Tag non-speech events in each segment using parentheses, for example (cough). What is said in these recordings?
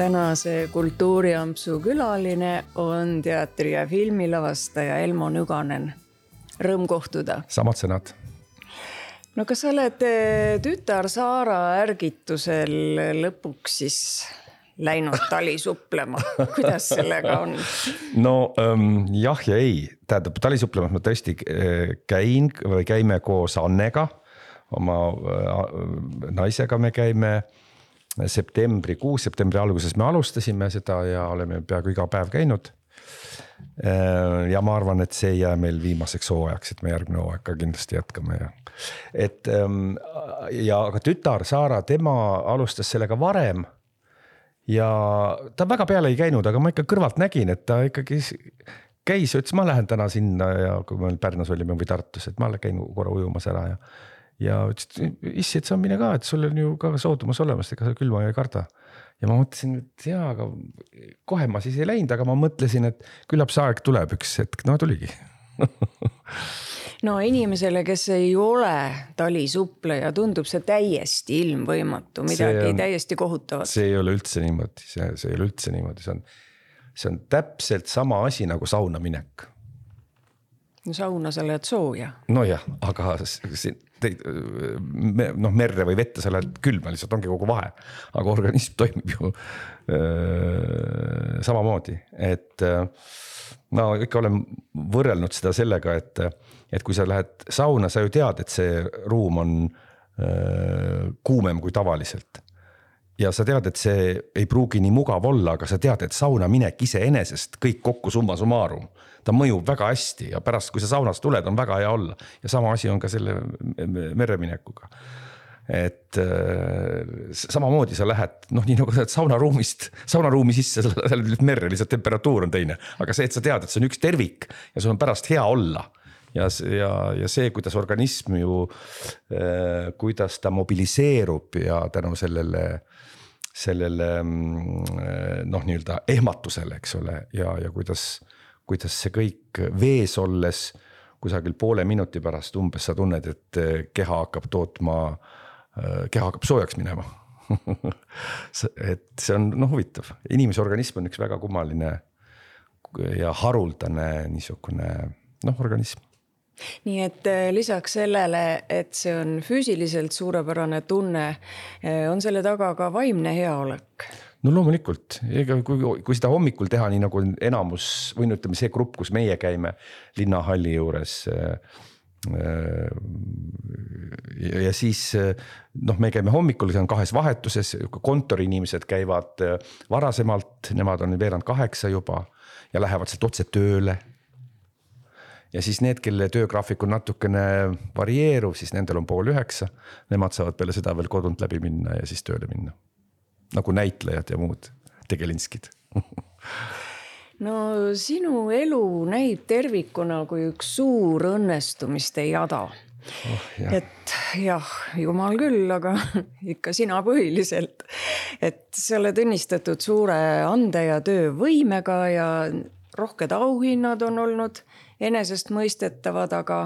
tänase Kultuuriampsu külaline on teatri- ja filmilavastaja Elmo Nüganen. Rõõm kohtuda. samad sõnad. no kas sa oled eh, tütar Saara ärgitusel lõpuks siis läinud tali suplema, (laughs) kuidas sellega on? no ähm, jah ja ei, tähendab talisupplemas ma tõesti äh, käin või käime koos Annega, oma äh, naisega me käime septembrikuus, septembri alguses me alustasime seda ja oleme peaaegu iga päev käinud. Äh, ja ma arvan, et see ei jää meil viimaseks hooajaks, et me järgmine hooaeg ka kindlasti jätkame ja. et ähm, ja aga tütar Saara, tema alustas sellega varem. ja ta väga peale ei käinud, aga ma ikka kõrvalt nägin, et ta ikkagi käis ja ütles, ma lähen täna sinna ja kui me Pärnus olime või Tartus, et ma käin korra ujumas ära ja ja ütles, et issi, et sa mine ka, et sul on ju ka soodumus olemas, ega sa külma ei karda. ja ma mõtlesin, et jaa, aga kohe ma siis ei läinud, aga ma mõtlesin, et küllap see aeg tuleb üks hetk, no tuligi (laughs) no inimesele, kes ei ole talisuppleja, tundub see täiesti ilmvõimatu, midagi on, täiesti kohutavat. see ei ole üldse niimoodi, see, see ei ole üldse niimoodi, see on, see on täpselt sama asi nagu sauna minek. No sauna sa lähed sooja. nojah, aga siin noh, merre või vette sa lähed külma, lihtsalt ongi kogu vahe. aga organism toimib ju öö, samamoodi, et ma ikka olen võrrelnud seda sellega, et, et kui sa lähed sauna, sa ju tead, et see ruum on öö, kuumem kui tavaliselt ja sa tead, et see ei pruugi nii mugav olla, aga sa tead, et sauna minek iseenesest kõik kokku summa summarum. ta mõjub väga hästi ja pärast, kui sa saunast tuled, on väga hea olla ja sama asi on ka selle mereminekuga. et äh, samamoodi sa lähed, noh, nii nagu sa lähed saunaruumist, saunaruumi sisse, sa lähed merre, lihtsalt temperatuur on teine, aga see, et sa tead, et see on üks tervik ja sul on pärast hea olla ja, ja, ja see, kuidas organism ju äh,, kuidas ta mobiliseerub ja tänu sellele sellele mm, noh, nii-öelda ehmatusele, eks ole, ja, ja kuidas, kuidas see kõik vees olles kusagil poole minuti pärast umbes sa tunned, et keha hakkab tootma, keha hakkab soojaks minema. (laughs) Et see on noh, huvitav, inimese organism on üks väga kummaline ja haruldane niisugune noh, organism nii et äh, lisaks sellele, et see on füüsiliselt suurepärane tunne, äh, on selle taga ka vaimne heaolek no loomulikult, ega kui, kui seda hommikul teha, nii nagu enamus või no ütleme, see grupp, kus meie käime linnahalli juures. Äh, ja siis noh, me käime hommikul, see on kahes vahetuses, kontoriinimesed käivad varasemalt, nemad on veerand kaheksa juba ja lähevad sealt otse tööle ja siis need, kelle töögraafik on natukene varieeruv, siis nendel on pool üheksa. Nemad saavad peale seda veel kodunt läbi minna ja siis tööle minna. nagu näitlejad ja muud tegelinskid (laughs) no sinu elu näib tervikuna kui üks suur õnnestumiste jada oh,. et jah, jumal küll, aga (laughs) ikka sina põhiliselt. et sa oled õnnistatud suure ande ja töövõimega ja rohked auhinnad on olnud enesestmõistetavad, aga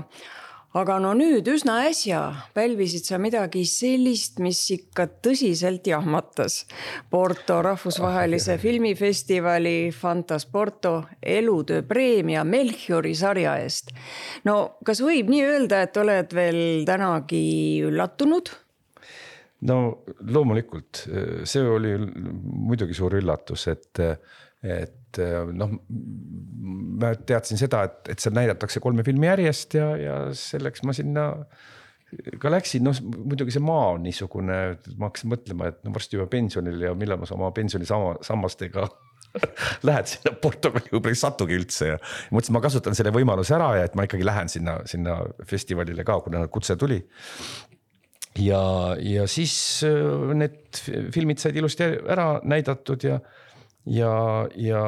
aga no nüüd üsna äsja pälvisid sa midagi sellist, mis ikka tõsiselt jahmatas. Porto rahvusvahelise oh, filmifestivali Fantasporto elutöö preemia Melchiori sarja eest. no kas võib nii öelda, et oled veel tänagi üllatunud? no loomulikult, see oli muidugi suur üllatus, et, et et äh, noh, ma teadsin seda, et, et seal näidatakse kolme filmi järjest ja, ja selleks ma sinna ka läksin, noh muidugi see maa on niisugune, ma hakkasin mõtlema, et no varsti juba pensionil ja millal ma oma pensionisammastega lähed (laughs) sinna Portugali, võib-olla ei satugi üldse ja. mõtlesin, ma kasutan selle võimaluse ära ja et ma ikkagi lähen sinna, sinna festivalile ka, kuna kutse tuli. ja, ja siis äh, need filmid said ilusti ära näidatud ja ja, ja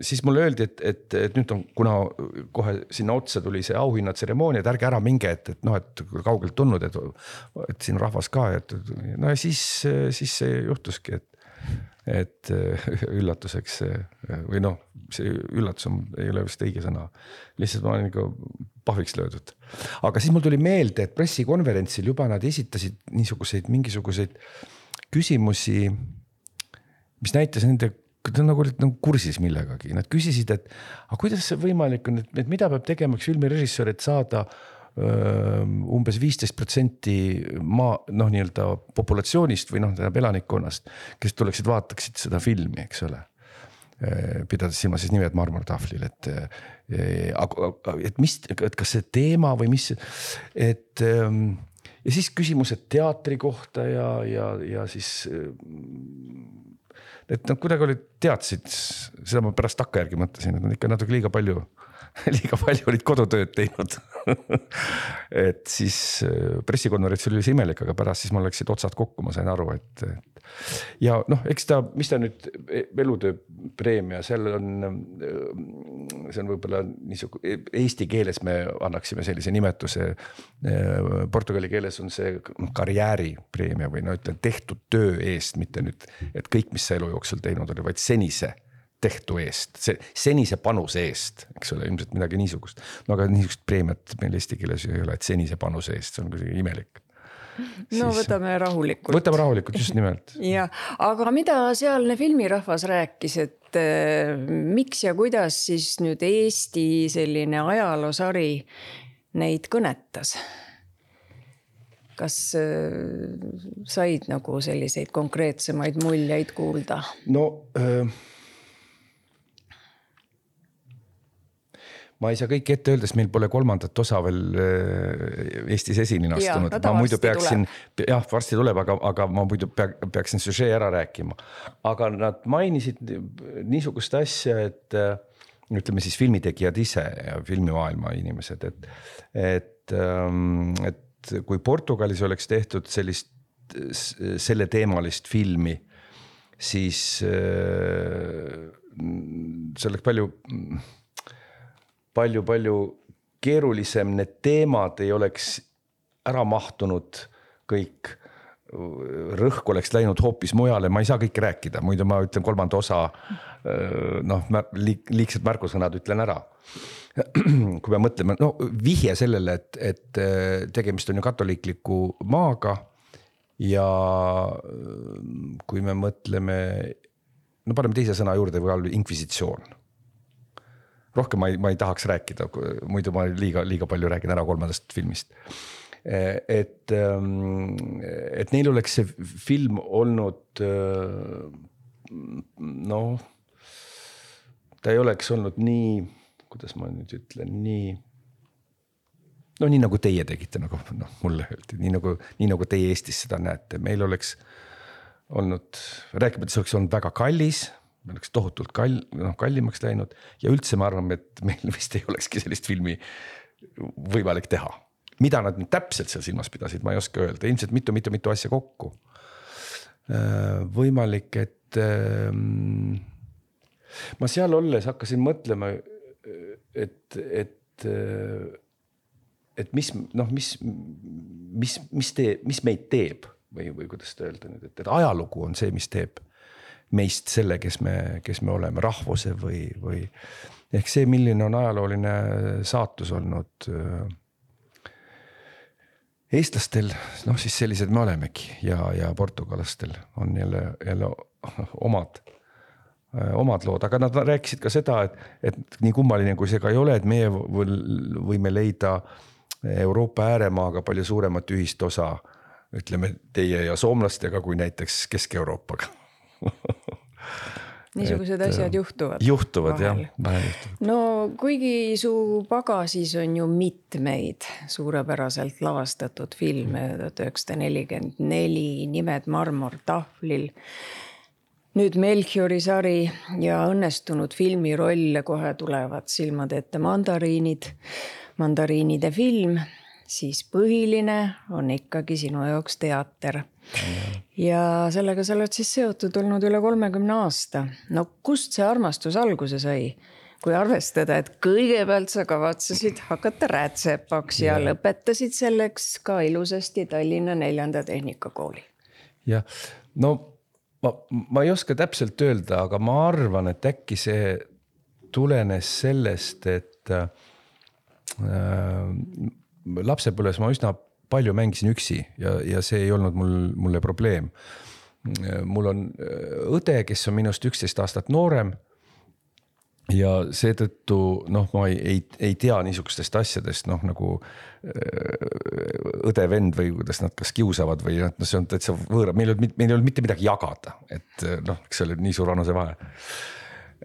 siis mulle öeldi, et, et, et nüüd on, kuna kohe sinna otsa tuli see auhinnatseremoonia, et ärge ära minge, et, et noh, et kaugelt tulnud, et, et siin rahvas ka, et no ja siis, siis see juhtuski, et et (laughs) üllatuseks või noh, see üllatus on, ei ole vist õige sõna. lihtsalt ma olen ikka pahviks löödud. aga siis mul tuli meelde, et pressikonverentsil juba nad esitasid niisuguseid mingisuguseid küsimusi mis näitas nende ta nagu olid nagu kursis millegagi, nad küsisid, et aga kuidas see võimalik on, et, mida peab tegema üks filmirežissöör, et saada öö, umbes viisteist protsenti maa noh, nii-öelda populatsioonist või noh, tähendab elanikkonnast, kes tuleksid, vaataksid seda filmi, eks ole. Pidades silmas siis nimed marmortahvlil, et et mis, et kas see teema või mis, et ja siis küsimused teatri kohta ja, ja, ja siis et nad kuidagi olid, teadsid, seda ma pärast takkajärgi mõtlesin, et nad ikka natuke liiga palju, (laughs) liiga palju olid kodutööd teinud (laughs) et siis äh, pressikonverentsil oli see imelik, aga pärast siis mul läksid otsad kokku, ma sain aru, et, et. ja noh, eks ta, mis ta nüüd elutööpreemia, seal on, äh, see on võib-olla niisugune, eesti keeles me annaksime sellise nimetuse. Äh, portugali keeles on see karjääripreemia või no ütlen tehtud töö eest, mitte nüüd, et kõik, mis sa elu jooksul teinud oled, vaid senise tehtu eest, see senise panuse eest, eks ole, ilmselt midagi niisugust. no aga niisugust preemiat meil eesti keeles ju ei ole, et senise panuse eest, see on kuidagi imelik. no siis, võtame rahulikult. võtame rahulikult, just nimelt. (laughs) ja, aga mida sealne filmirahvas rääkis, et äh, miks ja kuidas siis nüüd Eesti selline ajaloosari neid kõnetas? kas äh, said nagu selliseid konkreetsemaid muljeid kuulda? no äh ma ei saa kõike ette öelda, sest meil pole kolmandat osa veel äh, Eestis esile astunud. ma muidu peaksin, jah, varsti tuleb, aga, aga ma muidu pea, peaksin süžee ära rääkima. aga nad mainisid niisugust asja, et äh, ütleme siis filmitegijad ise ja filmimaailma inimesed, et, et, ähm, et kui Portugalis oleks tehtud sellist, selleteemalist filmi, siis äh, see oleks palju palju-palju keerulisem, need teemad ei oleks ära mahtunud kõik. rõhk oleks läinud hoopis mujale, ma ei saa kõike rääkida, muidu ma ütlen kolmanda osa. noh, liig-, liigsed märgusõnad ütlen ära. (clears throat) kui me mõtleme, no vihje sellele, et, et tegemist on ju katoliikliku maaga. ja kui me mõtleme, no paneme teise sõna juurde, või inkvisitsioon rohkem ma ei, ma ei tahaks rääkida, muidu ma liiga, liiga palju räägin ära kolmandast filmist. et, et neil oleks see film olnud noh, ta ei oleks olnud nii, kuidas ma nüüd ütlen, nii no nii nagu teie tegite, nagu noh, mulle öeldi, nii nagu, nii nagu teie Eestis seda näete, meil oleks olnud, rääkimata, see oleks olnud väga kallis me oleks tohutult kall-, noh kallimaks läinud ja üldse me arvame, et meil (laughs) vist ei olekski sellist filmi võimalik teha. mida nad nüüd täpselt seal silmas pidasid, ma ei oska öelda, ilmselt mitu-mitu-mitu asja kokku. Äh, võimalik, et ähm, ma seal olles hakkasin mõtlema, et, et, et mis noh, mis, mis, mis tee, mis meid teeb või, või kuidas seda öelda nüüd, et, et ajalugu on see, mis teeb meist selle, kes me, kes me oleme, rahvuse või, või ehk see, milline on ajalooline saatus olnud äh, eestlastel, noh siis sellised me olemegi ja, ja portugallastel on jälle, jälle omad, äh, omad lood, aga nad rääkisid ka seda, et, et nii kummaline, kui see ka ei ole, et meie võime leida Euroopa ääremaaga palju suuremat ühist osa. ütleme teie ja soomlastega kui näiteks Kesk-Euroopaga (laughs) niisugused et, asjad juhtuvad. juhtuvad vahel. jah, vahel juhtuvad. no kuigi su pagasis on ju mitmeid suurepäraselt lavastatud filme, tuhat üheksasada nelikümmend neli, Nimed marmortahvlil. nüüd Melchiori sari ja õnnestunud filmirolle kohe tulevad silmade ette mandariinid, mandariinide film siis põhiline on ikkagi sinu jaoks teater. Ja sellega sa oled siis seotud olnud üle kolmekümne aasta. no kust see armastus alguse sai? kui arvestada, et kõigepealt sa kavatsesid hakata räätsepaks ja, ja lõpetasid selleks ka ilusasti Tallinna Neljanda Tehnikakooli. jah, no ma, ma ei oska täpselt öelda, aga ma arvan, et äkki see tulenes sellest, et äh, lapsepõlves ma üsna palju mängisin üksi ja, ja see ei olnud mul, mulle probleem. mul on õde, kes on minust üksteist aastat noorem ja seetõttu noh, ma ei, ei, ei tea niisugustest asjadest noh, nagu äh, õde-vend või kuidas nad kas kiusavad või noh, see on täitsa võõra, meil ei olnud, meil ei olnud mitte midagi jagada, et äh, noh, eks oli nii suur vanusevahe.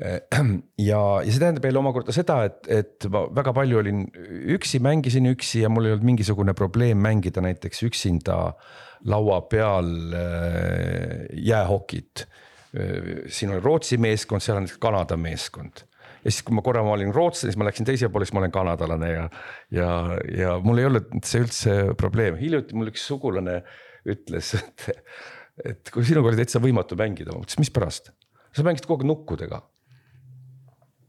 Äh, (clears throat) ja, ja see tähendab jälle omakorda seda, et, et ma väga palju olin üksi, mängisin üksi ja mul ei olnud mingisugune probleem mängida näiteks üksinda laua peal jäähokit. Siin oli Rootsi meeskond, seal on Kanada meeskond. Ja siis, kui ma korra ma olin rootslane, siis ma läksin teisele poole, siis ma olen kanadalane ja, ja, ja mul ei olnud see üldse probleem, hiljuti mul üks sugulane ütles, et, et kui sinuga oli täitsa võimatu mängida, ma mõtlesin, mispärast, sa mängisid kogu aeg nukkudega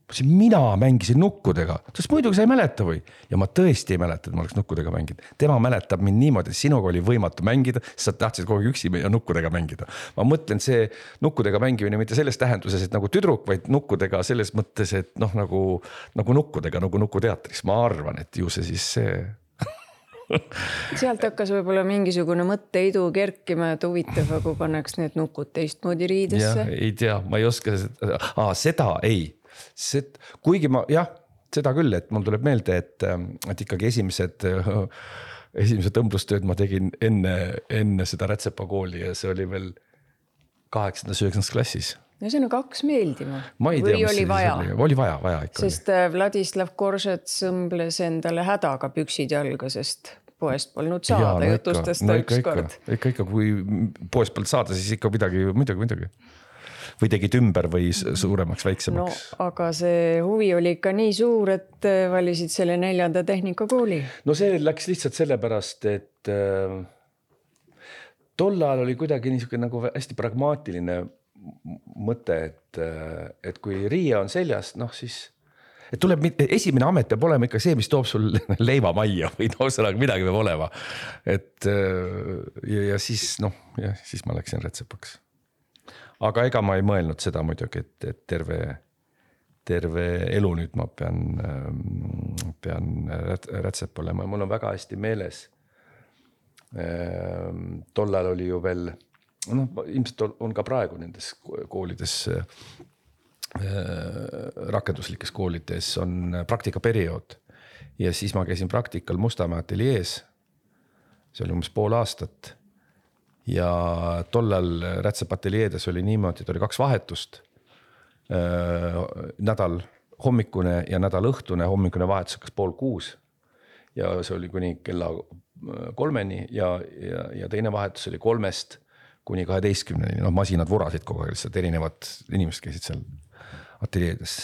ütlesin, mina mängisin nukkudega, ta ütles muidugi sa ei mäleta või? ja ma tõesti ei mäleta, et ma oleks nukkudega mänginud. tema mäletab mind niimoodi, sinuga oli võimatu mängida, sa tahtsid kogu aeg üksi ja nukkudega mängida. ma mõtlen, see nukkudega mängimine mitte selles tähenduses, et nagu tüdruk, vaid nukkudega selles mõttes, et noh, nagu, nagu nukkudega nagu Nukuteatris, ma arvan, et ju see siis see (laughs) sealt hakkas võib-olla mingisugune mõtteidu kerkima, et huvitav, kui pannaks need nukud teistmoodi riidesse. ei tea, ma ei oska seda ah,, seda ei see, kuigi ma jah, seda küll, et mul tuleb meelde, et, et ikkagi esimesed (laughs) esimesed õmblustööd ma tegin enne, enne seda Rätsepa kooli ja see oli veel kaheksandas, üheksandas klassis. ühesõnaga hakkas meeldima. või tea, oli vaja? oli vaja, vaja ikka. sest oli. Äh, Vladislav Koržets õmbles endale hädaga püksid jalga, sest poest polnud saada, no jutustas ta no ükskord. ikka, ikka, kui poest polnud saada, siis ikka midagi, muidugi, muidugi või tegid ümber või suuremaks, väiksemaks? no aga see huvi oli ikka nii suur, et äh, valisid selle neljanda tehnikakooli. no see läks lihtsalt sellepärast, et äh, tol ajal oli kuidagi niisugune nagu hästi pragmaatiline mõte, et, äh, et kui Riia on seljas, noh siis et tuleb, esimene amet peab olema ikka see, mis toob sul (laughs) leiva majja või no ühesõnaga midagi peab olema. et äh, ja, ja siis noh, ja siis ma läksin rätsepaks aga ega ma ei mõelnud seda muidugi, et, et terve, terve elu nüüd ma pean, ähm, pean rätsep olema ja mul on väga hästi meeles. Ähm, tollal oli ju veel, noh, ilmselt on ka praegu nendes koolides äh, rakenduslikes koolides on praktikaperiood ja siis ma käisin praktikal Mustamäe ateljees. see oli umbes pool aastat ja tollal rätsepateljeedes oli niimoodi, et oli kaks vahetust. nädal hommikune ja nädal õhtune, hommikune vahetus hakkas pool kuus. ja see oli kuni kella kolmeni ja, ja, ja teine vahetus oli kolmest kuni kaheteistkümneni, noh, masinad vurasid kogu aeg, lihtsalt erinevad inimesed käisid seal ateljeedes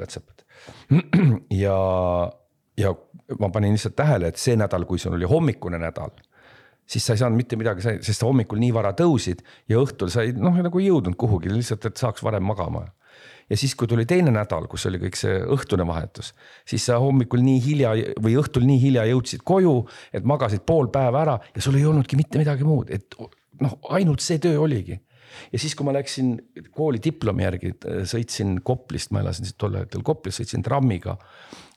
rätsepad. (clears throat) ja, ja ma panin lihtsalt tähele, et see nädal, kui sul oli hommikune nädal siis sa ei saanud mitte midagi, sest sa hommikul nii vara tõusid ja õhtul sa ei noh, nagu ei jõudnud kuhugi lihtsalt, et saaks varem magama. ja siis, kui tuli teine nädal, kus oli kõik see õhtune vahetus, siis sa hommikul nii hilja või õhtul nii hilja jõudsid koju, et magasid pool päeva ära ja sul ei olnudki mitte midagi muud, et noh, ainult see töö oligi ja siis, kui ma läksin kooli diplomi järgi, sõitsin Koplist, ma elasin tol hetkel Koplis, sõitsin trammiga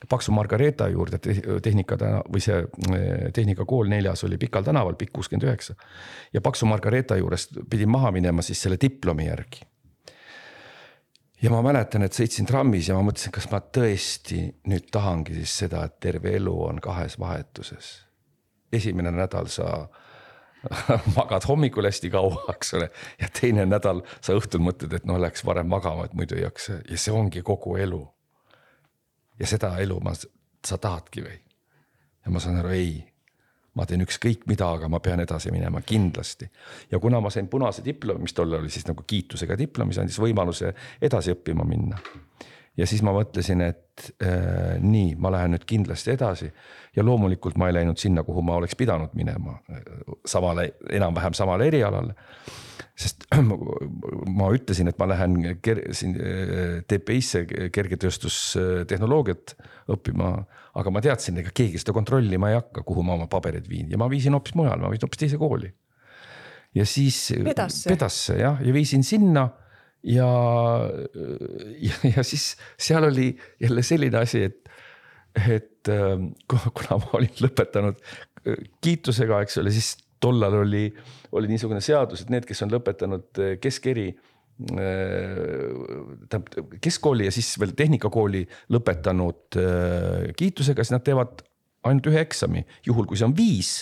Paksu Margareeta juurde tehnika tänav või see eh, tehnikakool neljas oli Pikal tänaval, pikk kuuskümmend üheksa. ja Paksu Margareeta juurest pidin maha minema siis selle diplomi järgi. ja ma mäletan, et sõitsin trammis ja ma mõtlesin, kas ma tõesti nüüd tahangi siis seda, et terve elu on kahes vahetuses. esimene nädal sa (laughs) magad hommikul hästi kaua, eks ole, ja teine nädal sa õhtul mõtled, et noh, läheks varem magama, et muidu ei jaksa ja see ongi kogu elu. ja seda elu ma, sa tahadki või? ja ma saan aru, ei, ma teen ükskõik mida, aga ma pean edasi minema kindlasti. ja kuna ma sain punase diplomi, mis tollal oli siis nagu kiitusega diplom, mis andis võimaluse edasi õppima minna ja siis ma mõtlesin, et äh, nii, ma lähen nüüd kindlasti edasi. Ja loomulikult ma ei läinud sinna, kuhu ma oleks pidanud minema samale, enam-vähem samale erialale. sest (clears throat) ma ütlesin, et ma lähen siin äh, TPI-sse kergetööstustehnoloogiat õppima, aga ma teadsin, ega keegi seda kontrollima ei hakka, kuhu ma oma paberid viin. Ja ma viisin hoopis mujale, ma viisin hoopis teise kooli. ja siis pedasse, pedasse jah, ja viisin sinna ja, (laughs) ja, ja siis seal oli jälle selline asi, et, et ähm, kuna ma olin lõpetanud äh, kiitusega, eks ole, siis tollal oli, oli niisugune seadus, et need, kes on lõpetanud keskeri tähendab keskkooli ja siis veel tehnikakooli lõpetanud kiitusega, siis nad teevad ainult ühe eksami, juhul kui see on viis,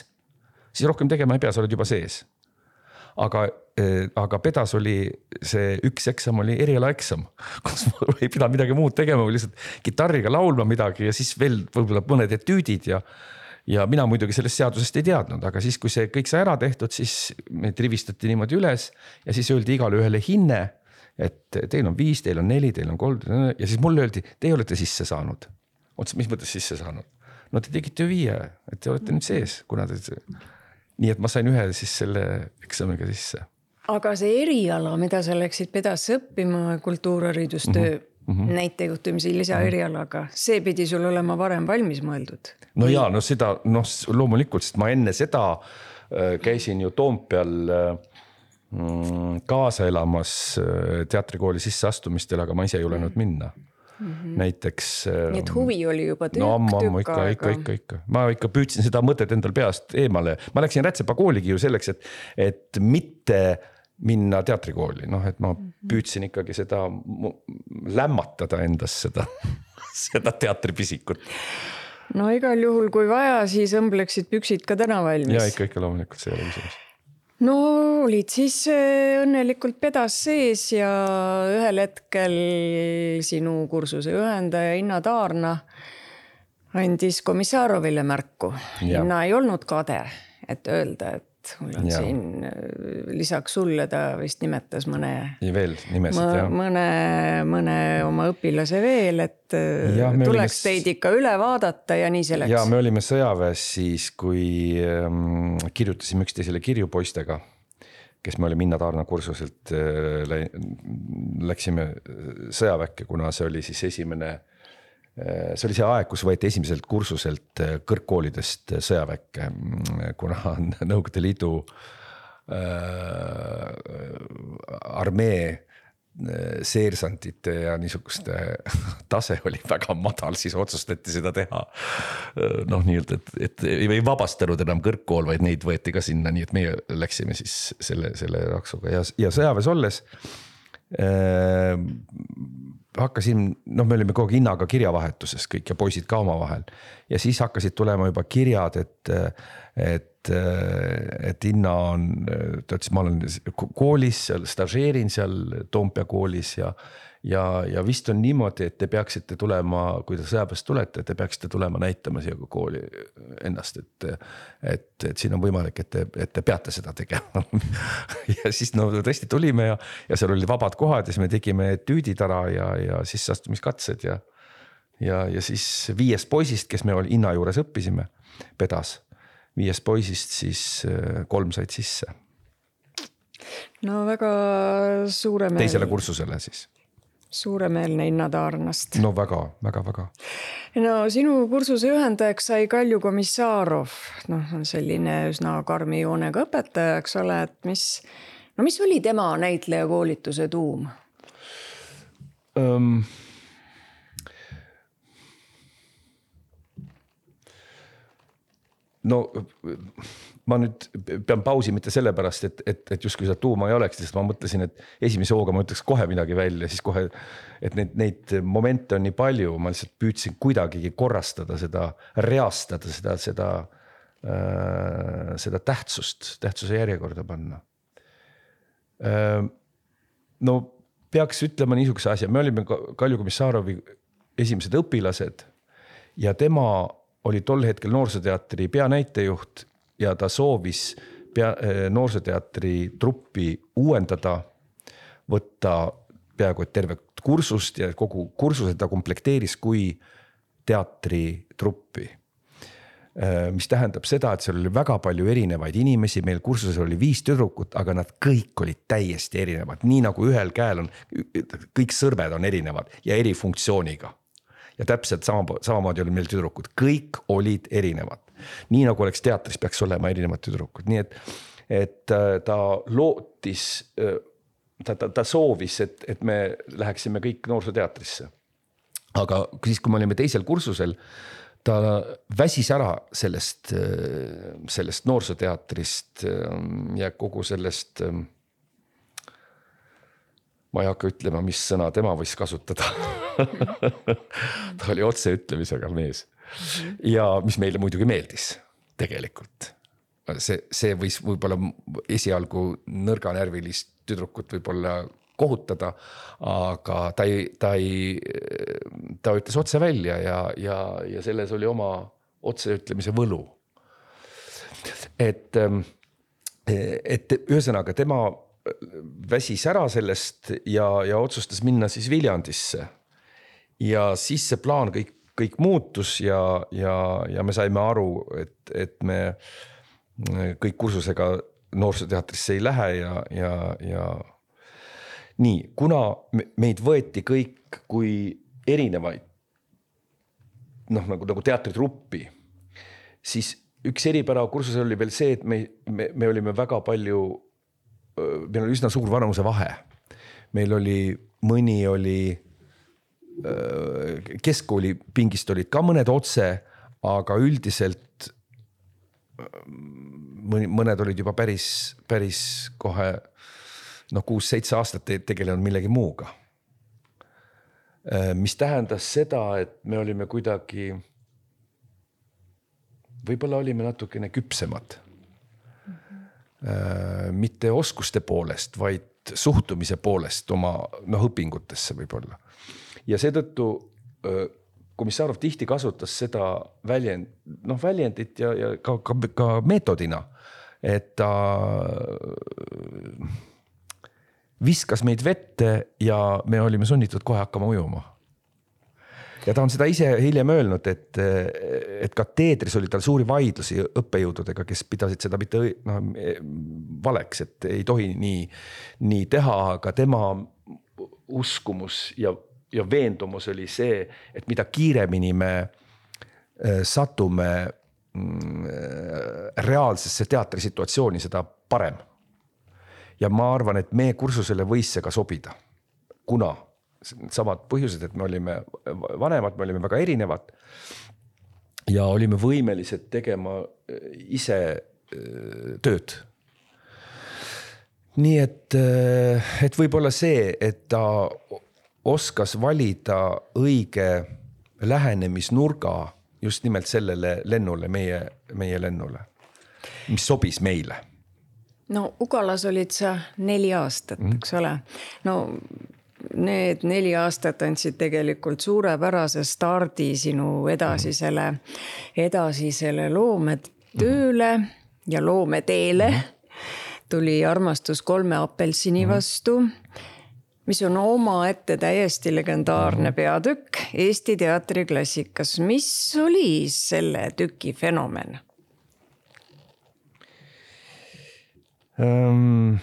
siis rohkem tegema ei pea, sa oled juba sees. Aga, aga pedas oli see üks eksam oli erialaeksam, (laughs) kus ma (laughs) ei pidanud midagi muud tegema, või lihtsalt kitarriga laulma midagi ja siis veel võib-olla mõned etüüdid ja ja mina muidugi sellest seadusest ei teadnud, aga siis, kui see kõik sai ära tehtud, siis meid rivistati niimoodi üles ja siis öeldi igale ühele hinne. et teil on viis, teil on neli, teil on kolm ja siis mulle öeldi, teie olete sisse saanud. mõtlesin, mis mõttes sisse saanud? no te tegite ju viie, et te olete nüüd sees, kuna te. Nii et ma sain ühe siis selle eksamiga sisse. aga see eriala, mida sa läksid pedasse õppima, kultuurharidustöö mm. -hmm mm -hmm. näitejuhtimise lisaerialaga, see pidi sul olema varem valmis mõeldud. no ja no seda noh, loomulikult, sest ma enne seda äh, käisin ju Toompeal äh, mm, kaasa elamas äh, teatrikooli sisseastumistel, aga ma ise ei julenud mm. minna Mm -hmm. näiteks. nii et huvi oli juba tükk, no ammu, ammu ikka, ikka, ikka, ikka, ma ikka püüdsin seda mõtet endal peast eemale, ma läksin Rätsepa kooligi ju selleks, et, et mitte minna teatrikooli, noh, et ma mhm. püüdsin ikkagi seda lämmatada endas seda (laughs) seda teatripisikut. no igal juhul, kui vaja, siis õmbleksid püksid ka täna valmis. ja ikka, ikka loomulikult, see ei ole küsimus. No olid siis äh, õnnelikult pedas sees ja ühel hetkel sinu kursuse juhendaja Inna Taarna andis Komissarovile märku. Inna ei olnud kade, et öelda, et ja. siin äh, lisaks sulle ta vist nimetas mõne. ja veel nimesid mõ, jah. mõne, mõne oma õpilase veel, et äh, ja, tuleks olime... teid ikka üle vaadata ja nii see läks. ja me olime sõjaväes siis, kui ähm, kirjutasime üksteisele kirju poistega kes me olime Inna Taarna kursuselt äh,, läksime sõjaväkke, kuna see oli siis esimene äh, see oli see aeg, kus võeti esimeselt kursuselt äh, kõrgkoolidest äh, sõjaväkke, mm, kuna (laughs) Nõukogude Liidu äh, armee äh, seersantite ja niisuguste (laughs) tase oli väga madal, siis otsustati seda teha. noh, nii-öelda, et, et ei vabastanud enam kõrgkool, vaid neid võeti ka sinna, nii et meie läksime siis selle, selle raksuga ja, ja sõjaväes olles äh, hakkasin, noh, me olime kogu aeg hinnaga kirjavahetuses kõik ja poisid ka omavahel. ja siis hakkasid tulema juba kirjad, et, et, et Inna on, ta ütles, ma olen koolis seal, stažeerin seal Toompea koolis ja ja, ja vist on niimoodi, et te peaksite tulema, kui te sõjaväest tulete, te peaksite tulema näitama siia kooli ennast, et. et, et siin on võimalik, et te, et te peate seda tegema (laughs) ja siis no tõesti tulime ja, ja seal olid vabad kohad ja siis me tegime etüüdid ära ja, ja sisseastumiskatsed ja. ja, ja siis viiest poisist, kes me Inna juures õppisime, pedas, viiest poisist siis äh, kolm said sisse no väga suuremeelne. teisele kursusele siis suuremeelne hinnataarnast. no väga, väga, väga. no sinu kursuse juhendajaks sai Kalju Komissarov, noh, on selline üsna karmi joonega õpetaja, eks ole, et mis, no mis oli tema näitlejakoolituse tuum um...? no ma nüüd pean pausi mitte sellepärast, et, et, et justkui seda tuuma ei oleks, sest ma mõtlesin, et esimese hooga ma ütleks kohe midagi välja, siis kohe. et neid, neid momente on nii palju, ma lihtsalt püüdsin kuidagigi korrastada seda, reastada seda, seda äh,, seda tähtsust, tähtsuse järjekorda panna äh,. no peaks ütlema niisuguse asja, me olime Kalju Komissarovi esimesed õpilased ja tema oli tol hetkel Noorsooteatri peanäitejuht ja ta soovis pea, eh, noorsooteatri truppi uuendada, võtta peaaegu et tervet kursust ja kogu kursuse ta komplekteeris kui teatritruppi eh, mis tähendab seda, et seal oli väga palju erinevaid inimesi, meil kursusel oli viis tüdrukut, aga nad kõik olid täiesti erinevad, nii nagu ühel käel on, kõik sõrmed on erinevad ja eri funktsiooniga. ja täpselt sama, samamoodi oli meil tüdrukud, kõik olid erinevad nii nagu oleks teatris, peaks olema erinevad tüdrukud, nii et, et äh, ta lootis, äh, ta, ta, ta soovis, et, et me läheksime kõik noorsooteatrisse. aga siis, kui me olime teisel kursusel, ta väsis ära sellest, sellest noorsooteatrist ja kogu sellest. ma ei hakka ütlema, mis sõna tema võis kasutada (laughs) ta oli otseütlemisega mees ja mis meile muidugi meeldis tegelikult. see, see võis võib-olla esialgu nõrganärvilist tüdrukut võib-olla kohutada. aga ta ei, ta ei, ta ütles otse välja ja, ja, ja selles oli oma otseütlemise võlu. et, et ühesõnaga tema väsis ära sellest ja, ja otsustas minna siis Viljandisse. ja siis see plaan kõik, kõik muutus ja, ja, ja me saime aru, et, et me kõik kursusega noorsooteatrisse ei lähe ja, ja, ja nii, kuna meid võeti kõik kui erinevaid noh, nagu, nagu teatritruppi, siis üks eripära kursusel oli veel see, et me, me, me olime väga palju, meil oli üsna suur vanusevahe. meil oli, mõni oli, keskkooli pingist olid ka mõned otse, aga üldiselt mõni, mõned olid juba päris, päris kohe noh, kuus-seitse aastat tegelenud millegi muuga. Mis tähendas seda, et me olime kuidagi, võib-olla olime natukene küpsemad mitte oskuste poolest, vaid suhtumise poolest oma noh, õpingutesse võib-olla. Ja seetõttu Komissarov tihti kasutas seda väljend, noh väljendit ja, ja ka, ka, ka meetodina, et ta viskas meid vette ja me olime sunnitud kohe hakkama ujuma. ja ta on seda ise hiljem öelnud, et, et kateedris oli tal suuri vaidlusi õppejõududega, kes pidasid seda mitte noh valeks, et ei tohi nii, nii teha, aga tema uskumus ja, ja veendumus oli see, et mida kiiremini me äh, satume mm, reaalsesse teatrisituatsiooni, seda parem ja ma arvan, et meie kursusele võis see ka sobida, kuna samad põhjused, et me olime vanemad, me olime väga erinevad. ja olime võimelised tegema äh, ise äh, tööd. nii et, äh, et võib-olla see, et ta oskas valida õige lähenemisnurga just nimelt sellele lennule, meie, meie lennule, mis sobis meile no Ugalas olid sa neli aastat mm., eks ole. no need neli aastat andsid tegelikult suurepärase stardi sinu edasisele, edasisele loometööle ja loometeele. tuli armastus kolme apelsini vastu, mis on omaette täiesti legendaarne peatükk Eesti teatriklassikas. mis oli selle tüki fenomen? ähm,.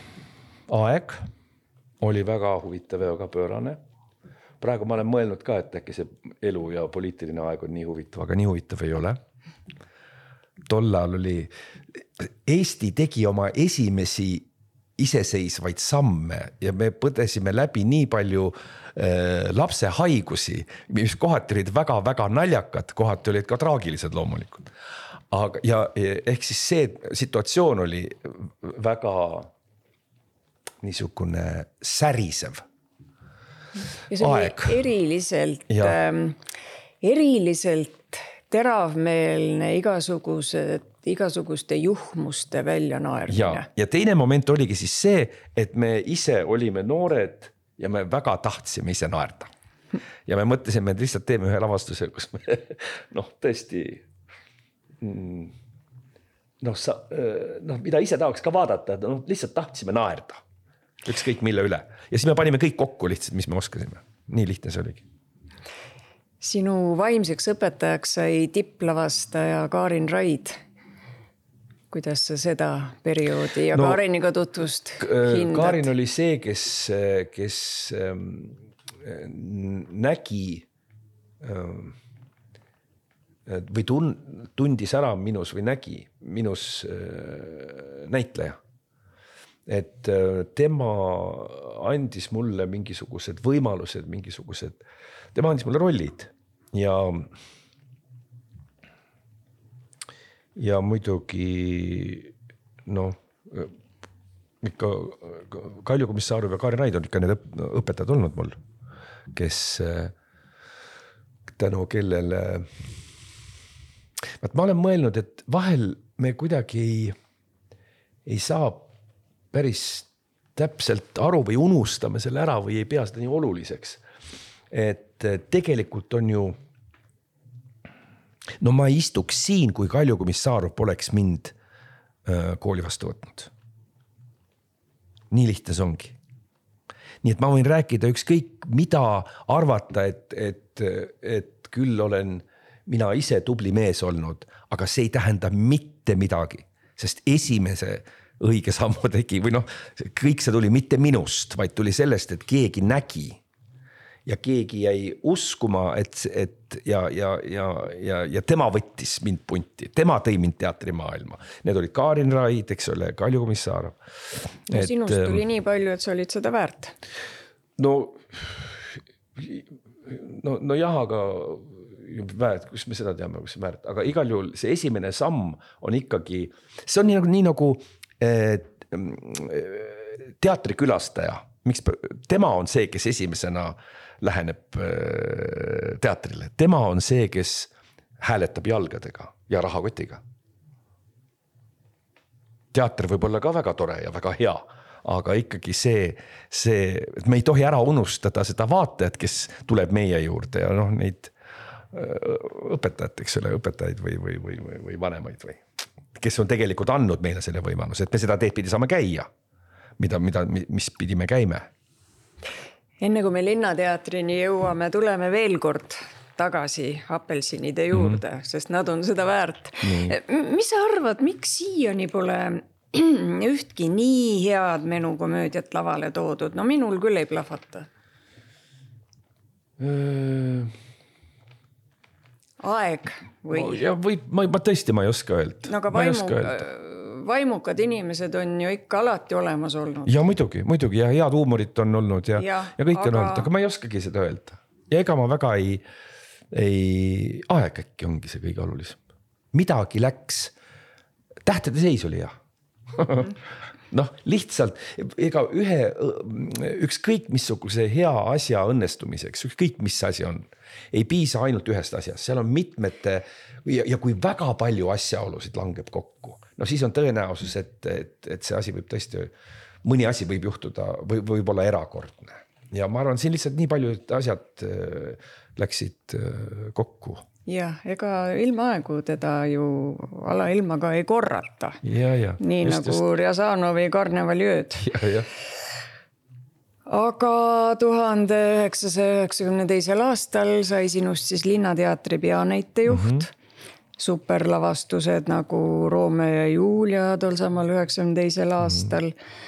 aeg oli väga huvitav ja väga pöörane. praegu ma olen mõelnud ka, et äkki see elu ja poliitiline aeg on nii huvitav, aga nii huvitav ei ole. tol ajal oli, Eesti tegi oma esimesi iseseisvaid samme ja me põdesime läbi nii palju äh, lapse haigusi, mis kohati olid väga-väga naljakad, kohati olid ka traagilised loomulikult aga, ja ehk siis see situatsioon oli väga niisugune särisev. ja see aeg. oli eriliselt, ähm, eriliselt teravmeelne igasugused igasuguste juhmuste väljanaermine. ja, ja teine moment oligi siis see, et me ise olime noored ja me väga tahtsime ise naerda. ja me mõtlesime, et lihtsalt teeme ühe lavastuse, kus me (laughs) noh, tõesti Mm. noh, sa noh, mida ise tahaks ka vaadata, noh lihtsalt tahtsime naerda. ükskõik mille üle ja siis me panime kõik kokku lihtsalt, mis me oskasime, nii lihtne see oligi. sinu vaimseks õpetajaks sai tipplavastaja Karin Raid. Kuidas sa seda perioodi ja no, Kariniga tutvust hindad? Karin oli see, kes, kes ähm, nägi ähm, või tun-, tundis ära minus või nägi minus äh, näitleja. et äh, tema andis mulle mingisugused võimalused, mingisugused, tema andis mulle rollid ja ja muidugi noh, ikka Kalju Komissarov ja Kaari Raid on ikka need õpetajad olnud mul, kes tänu kellele. vaat ma olen mõelnud, et vahel me kuidagi ei, ei saa päris täpselt aru või unustame selle ära või ei pea seda nii oluliseks. et tegelikult on ju no ma ei istuks siin, kui Kalju Komissarov poleks mind kooli vastu võtnud. nii lihtne see ongi. nii et ma võin rääkida ükskõik mida, arvata, et, et, et küll olen mina ise tubli mees olnud, aga see ei tähenda mitte midagi, sest esimese õige sammu tegi või noh, kõik see tuli mitte minust, vaid tuli sellest, et keegi nägi ja keegi jäi uskuma, et, et ja, ja, ja, ja, ja tema võttis mind punti, tema tõi mind teatrimaailma. Need olid Karin Raid, eks ole, Kalju Komissarov. no et, sinust tuli ähm, nii palju, et sa olid seda väärt. no, no, nojah, aga väärt, kus me seda teame, kus see väärt, aga igal juhul see esimene samm on ikkagi, see on nii nagu, nii nagu eh, teatrikülastaja, miks tema on see, kes esimesena äh, läheneb äh, teatrile, tema on see, kes hääletab jalgadega ja rahakotiga. teater võib olla ka väga tore ja väga hea, aga ikkagi see, see, et me ei tohi ära unustada seda vaatajat, kes tuleb meie juurde ja noh, neid äh, õpetajat, eks ole, õpetajaid või, või, või, või, või vanemaid või. kes on tegelikult andnud meile selle võimaluse, et me seda teed pidi saame käia. Mida, mida, mis pidi me käime enne kui me Linnateatrini jõuame, tuleme veel kord tagasi apelsinide juurde mm, -hmm. sest nad on seda väärt mm.. mis sa arvad, miks siiani pole (clears throat) ühtki nii head menukomöödiat lavale toodud, no minul küll ei plahvata äh.... aeg või? ja või ma, ma tõesti, ma ei oska öelda. no aga vaimu, vaimukad inimesed on ju ikka alati olemas olnud. ja muidugi, muidugi ja head huumorit on olnud ja, ja, ja kõike aga... on olnud, aga ma ei oskagi seda öelda. ja ega ma väga ei, ei, aeg äkki ongi see kõige olulisem. midagi läks, tähtede seis oli hea (laughs) noh, lihtsalt ega ühe, ükskõik missuguse hea asja õnnestumiseks, ükskõik mis asi on, ei piisa ainult ühest asjast, seal on mitmete ja, ja kui väga palju asjaolusid langeb kokku no siis on tõenäosus, et, et, et see asi võib tõesti, mõni asi võib juhtuda või võib olla erakordne. ja ma arvan, siin lihtsalt nii paljud asjad äh, läksid äh, kokku. jah, ega ilmaaegu teda ju alailmaga ei korrata. nii just, nagu just. Rjazanovi karnevaliööd. aga tuhande üheksasaja üheksakümne teisel aastal sai sinust siis Linnateatri peanäitejuht mm. -hmm superlavastused nagu Romeo ja Julia tol samal üheksakümne teisel mhm. aastal mm..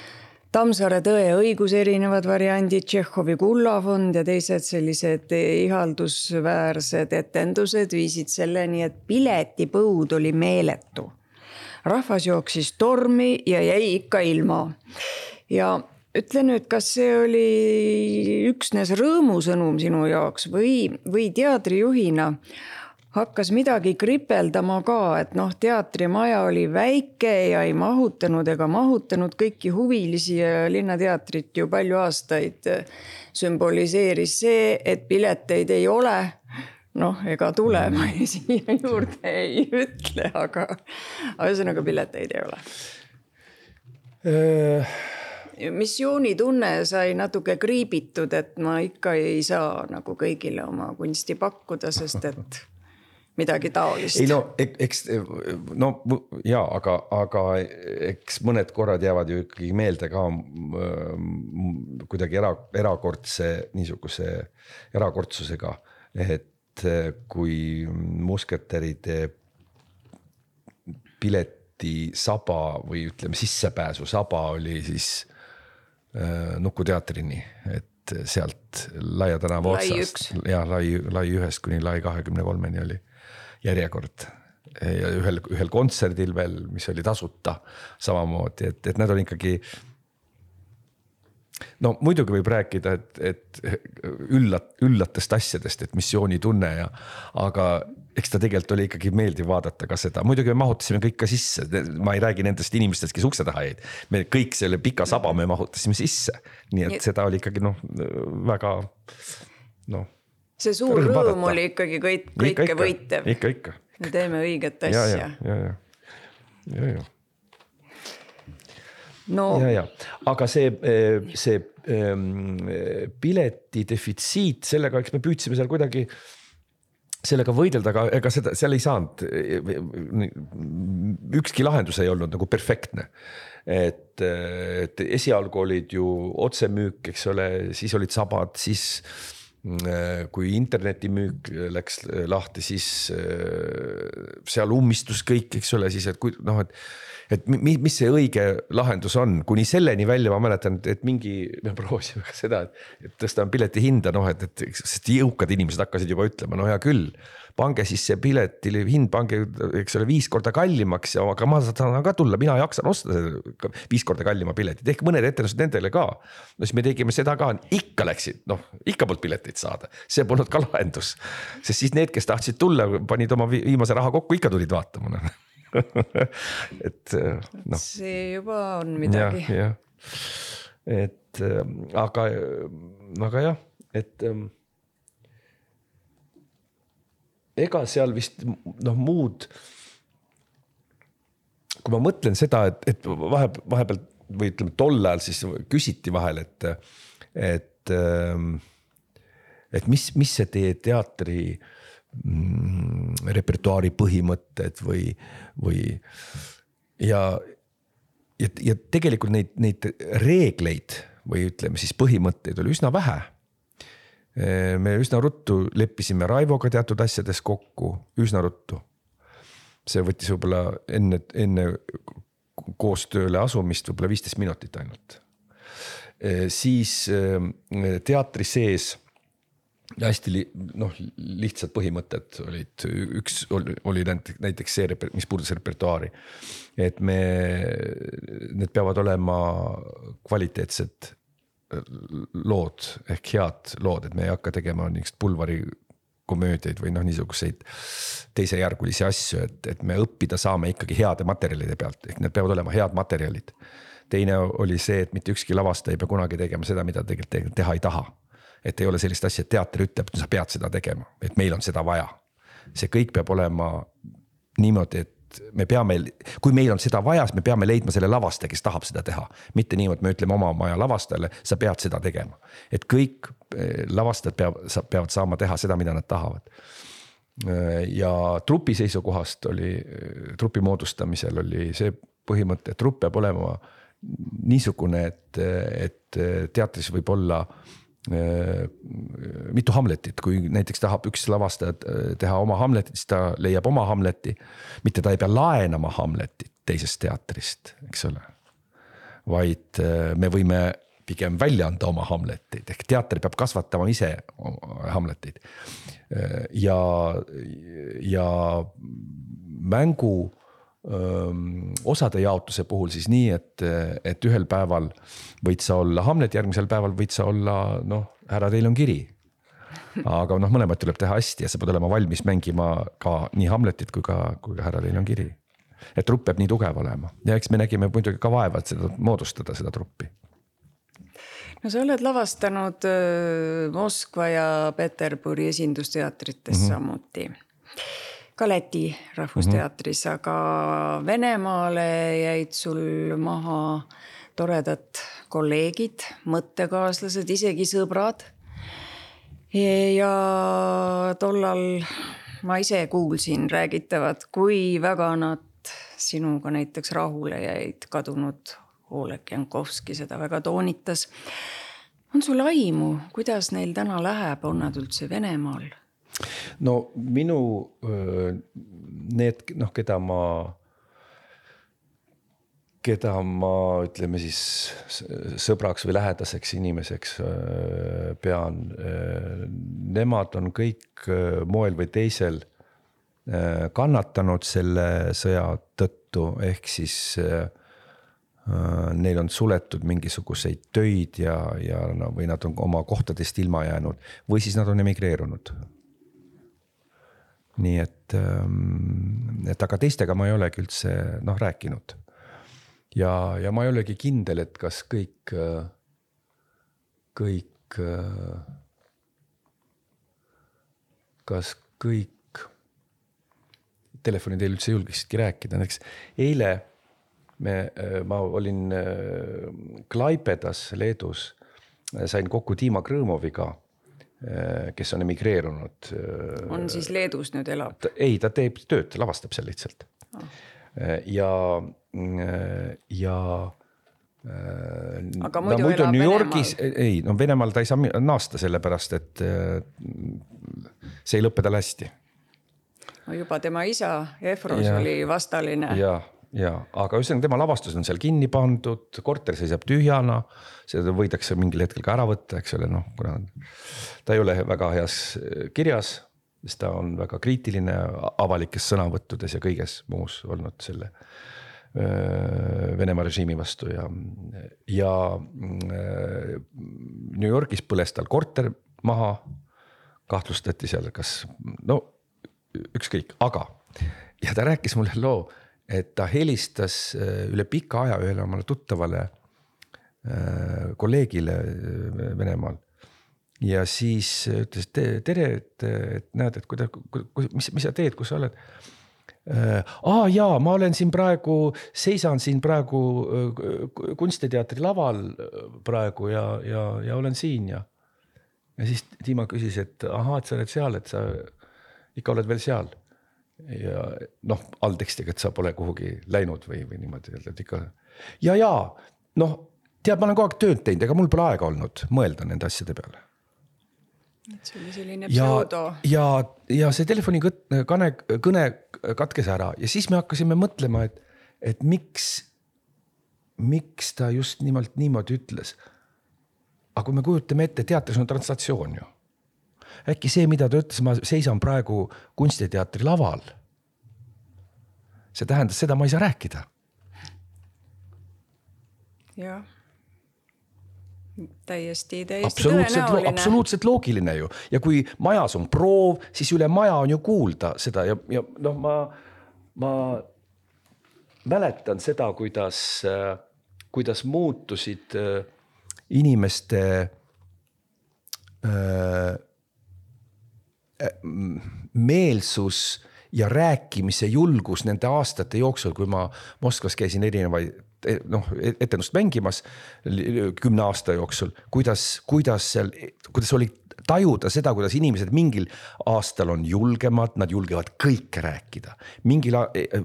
Tammsaare Tõe ja õiguse erinevad variandid, Tšehhovi Kullafond ja teised sellised ihaldusväärsed etendused viisid selleni, et piletipõud oli meeletu. rahvas jooksis tormi ja jäi ikka ilma. ja ütle nüüd, kas see oli üksnes rõõmusõnum sinu jaoks või, või teatrijuhina hakkas midagi kripeldama ka, et noh, teatrimaja oli väike ja ei mahutanud ega mahutanud kõiki huvilisi ja Linnateatrit ju palju aastaid. sümboliseeris see, et pileteid ei ole. noh, ega tule ma (laughs) siia juurde ei ütle, aga ühesõnaga pileteid ei ole. Äh. missioonitunne sai natuke kriibitud, et ma ikka ei saa nagu kõigile oma kunsti pakkuda, sest et midagi taolist. ei no eks no ja, aga, aga eks mõned korrad jäävad ju ikkagi meelde ka kuidagi era, erakordse niisuguse erakordsusega, et kui musketäride piletisaba või ütleme, sissepääsusaba oli siis äh, Nuku teatrini, et sealt Laia tänava otsast. ja lai, lai ühest kuni lai kahekümne kolmeni oli järjekord ja ühel, ühel kontserdil veel, mis oli tasuta samamoodi, et, et need on ikkagi. no muidugi võib rääkida, et, et üllat-, üllatest asjadest, et missioonitunne ja, aga eks ta tegelikult oli ikkagi meeldiv vaadata ka seda, muidugi me mahutasime kõik ka sisse, ma ei räägi nendest inimestest, kes ukse taha jäid. me kõik selle pika saba me mahutasime sisse, nii et ja. seda oli ikkagi noh, väga noh. See suur rõõm oli ikkagi kõik, kõike võitev. ikka, ikka. me teeme õiget asja. ja, ja, ja, ja, ja no. ja, ja aga see, see ähm, pileti defitsiit, sellega, eks me püüdsime seal kuidagi sellega võidelda, aga ega seda, seal ei saanud, ükski lahendus ei olnud nagu perfektne. et, et esialgu olid ju otsemüük, eks ole, siis olid sabad, siis kui internetimüük läks lahti, siis seal ummistus kõik, eks ole, siis et kui noh, et et mi, mis see õige lahendus on, kuni selleni välja ma mäletan, et mingi, me proovisime ka seda, et, et tõstame pileti hinda, noh et, et sest jõukad inimesed hakkasid juba ütlema, no hea küll. pange siis see pileti hind, pange, eks ole, viis korda kallimaks ja, aga ma saan ka tulla, mina jaksan osta seda viis korda kallima pileti, tehke mõned etendused nendele ka. no siis me tegime seda ka, ikka läksid, noh ikka polnud pileteid saada, see polnud ka lahendus. sest siis need, kes tahtsid tulla, panid oma viimase raha kokku, ikka tulid vaatama noh (laughs) et noh. see juba on midagi. et ähm, aga, aga jah, et ähm, ega seal vist noh, muud. kui ma mõtlen seda, et, et vahe, vahepeal või ütleme, tol ajal siis küsiti vahel, et, et, ähm, et mis, mis see teie teatri äh, Mm, repertuaari põhimõtted või, või ja, ja, ja tegelikult neid, neid reegleid või ütleme siis põhimõtteid oli üsna vähe. me üsna ruttu leppisime Raivoga teatud asjades kokku, üsna ruttu. see võttis võib-olla enne, enne koostööle asumist võib-olla viisteist minutit ainult. siis teatri sees hästi li, noh, lihtsad põhimõtted olid, üks oli, oli näiteks see, mis puudutas repertuaari. et me, need peavad olema kvaliteetsed lood ehk head lood, et me ei hakka tegema niisugust pulvari komöödiaid või noh, niisuguseid teisejärgulisi asju, et, et me õppida saame ikkagi heade materjalide pealt, ehk need peavad olema head materjalid. teine oli see, et mitte ükski lavastaja ei pea kunagi tegema seda, mida tegelikult teha ei taha et ei ole sellist asja, et teater ütleb, et sa pead seda tegema, et meil on seda vaja. see kõik peab olema niimoodi, et me peame, kui meil on seda vaja, siis me peame leidma selle lavastaja, kes tahab seda teha. mitte niimoodi, me ütleme oma maja lavastajale, sa pead seda tegema. et kõik eh, lavastajad peavad, peavad saama teha seda, mida nad tahavad. Eh, ja trupi seisukohast oli, eh, trupi moodustamisel oli see põhimõte, et trupp peab olema niisugune, et, et teatris võib olla mitu Hamletit, kui näiteks tahab üks lavastaja äh, teha oma Hamletit, siis ta leiab oma Hamleti. mitte ta ei pea laenama Hamletit teisest teatrist, eks ole. vaid äh, me võime pigem välja anda oma Hamleteid ehk teater peab kasvatama ise Hamleteid. ja, ja mängu osade jaotuse puhul siis nii, et, et ühel päeval võid sa olla Hamlet, järgmisel päeval võid sa olla noh, härra, teil on kiri. aga noh, mõlemat tuleb teha hästi ja sa pead olema valmis mängima ka nii Hamletit kui ka, kui ka härra, teil on kiri. et trupp peab nii tugev olema ja eks me nägime muidugi ka vaeva, et seda moodustada, seda truppi no sa oled lavastanud Moskva ja Peterburi esindusteatrites mm -hmm. samuti ka Läti Rahvusteatris mm, -hmm. aga Venemaale jäid sul maha toredad kolleegid, mõttekaaslased, isegi sõbrad. ja tollal ma ise kuulsin räägitavat, kui väga nad sinuga näiteks rahule jäid, kadunud Oleg Jankovski seda väga toonitas. on sul aimu, kuidas neil täna läheb, on nad üldse Venemaal? No minu need noh, keda ma, keda ma ütleme siis sõbraks või lähedaseks inimeseks pean. Nemad on kõik moel või teisel kannatanud selle sõja tõttu, ehk siis neil on suletud mingisuguseid töid ja, ja no või nad on oma kohtadest ilma jäänud või siis nad on emigreerunud nii et, ähm, et aga teistega ma ei olegi üldse noh rääkinud. ja, ja ma ei olegi kindel, et kas kõik, kõik, kas kõik telefoni teel üldse julgesidki rääkida, näiteks eile me, ma olin Klaipedas, Leedus, sain kokku Dima Krõmoviga Äh, kes on emigreerunud. Äh, on siis Leedus nüüd elab? ei, ta teeb tööd, lavastab seal lihtsalt oh.. ja, ja. aga muidu no, elab New Yorgis, ei no Venemaal ta ei saa naasta, sellepärast et see ei lõpe tal hästi. no juba tema isa Efros ja, oli vastaline. ja, ja, aga ühesõnaga tema lavastus on seal kinni pandud, korter seisab tühjana seda võidakse mingil hetkel ka ära võtta, eks ole, noh, kuna ta ei ole väga heas äh, kirjas, sest ta on väga kriitiline avalikes sõnavõttudes ja kõiges muus olnud selle äh, Venemaa režiimi vastu ja, ja äh, New Yorgis põles tal korter maha. kahtlustati seal, kas no ükskõik, aga ja ta rääkis mulle loo, et ta helistas üle pika aja ühele omale tuttavale Äh, kolleegile äh, Venemaal. ja siis ütles tere, et, et näed, et kuidas, mis, mis sa teed, kus sa oled äh,. aa jaa, ma olen siin praegu, seisan siin praegu äh, kunstiteatri laval praegu ja, ja, ja olen siin ja. ja siis Dima küsis, et ahaa, et sa oled seal, et sa ikka oled veel seal. Ja noh, alltekstiga, et sa pole kuhugi läinud või, või niimoodi öelda, et ikka ja, ja noh tead, ma olen kogu aeg tööd teinud, ega mul pole aega olnud mõelda nende asjade peale. et see oli selline pseudo. ja, ja see telefoni kõne, kõne katkes ära ja siis me hakkasime mõtlema, et, et miks, miks ta just nimelt niimoodi ütles. aga kui me kujutame ette, teatris on translatsioon ju. Äkki see, mida ta ütles, ma seisan praegu kunstiteatri laval. see tähendas seda, ma ei saa rääkida. jah täiesti, täiesti tõenäoline. absoluutselt loogiline ju ja kui majas on proov, siis üle maja on ju kuulda seda ja, ja noh, ma, ma mäletan seda, kuidas, kuidas muutusid äh, inimeste äh, meelsus ja rääkimise julgus nende aastate jooksul, kui ma Moskvas käisin erinevaid noh, etendust mängimas kümne aasta jooksul, kuidas, kuidas seal, kuidas oli tajuda seda, kuidas inimesed mingil aastal on julgemad, nad julgevad kõike rääkida. mingil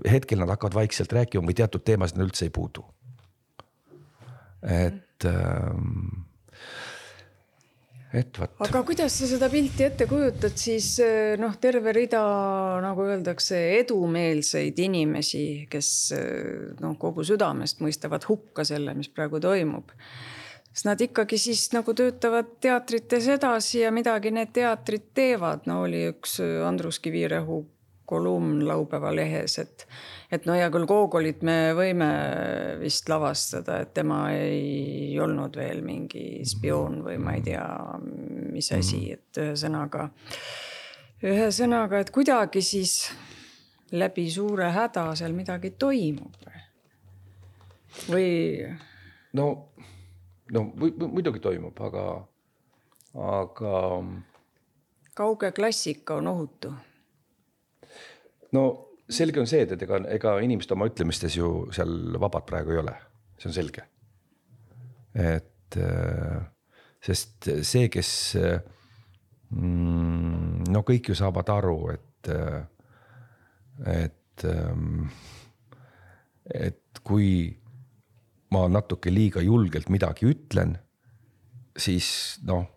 hetkel nad hakkavad vaikselt rääkima või teatud teemasid nad üldse ei puudu. et ähm, et vot. aga kuidas sa seda pilti ette kujutad, siis eh, noh, terve rida nagu öeldakse, edumeelseid inimesi, kes eh, noh, kogu südamest mõistavad hukka selle, mis praegu toimub. sest nad ikkagi siis nagu töötavad teatrites edasi ja midagi need teatrid teevad, no oli üks Andrus Kivirähu kolumn laupäeva lehes, et et no hea küll, Gogolit me võime vist lavastada, et tema ei olnud veel mingi spioon või ma ei tea, mis asi, mhm. et ühesõnaga. ühesõnaga, et kuidagi siis läbi suure häda seal midagi toimub või? no, no muidugi toimub, aga, aga. kauge klassika on ohutu. no selge on see, et, et ega, ega inimesed oma ütlemistes ju seal vabad praegu ei ole, see on selge. et äh, sest see, kes mm, no kõik ju saavad aru, et, et, ähm, et kui ma natuke liiga julgelt midagi ütlen, siis noh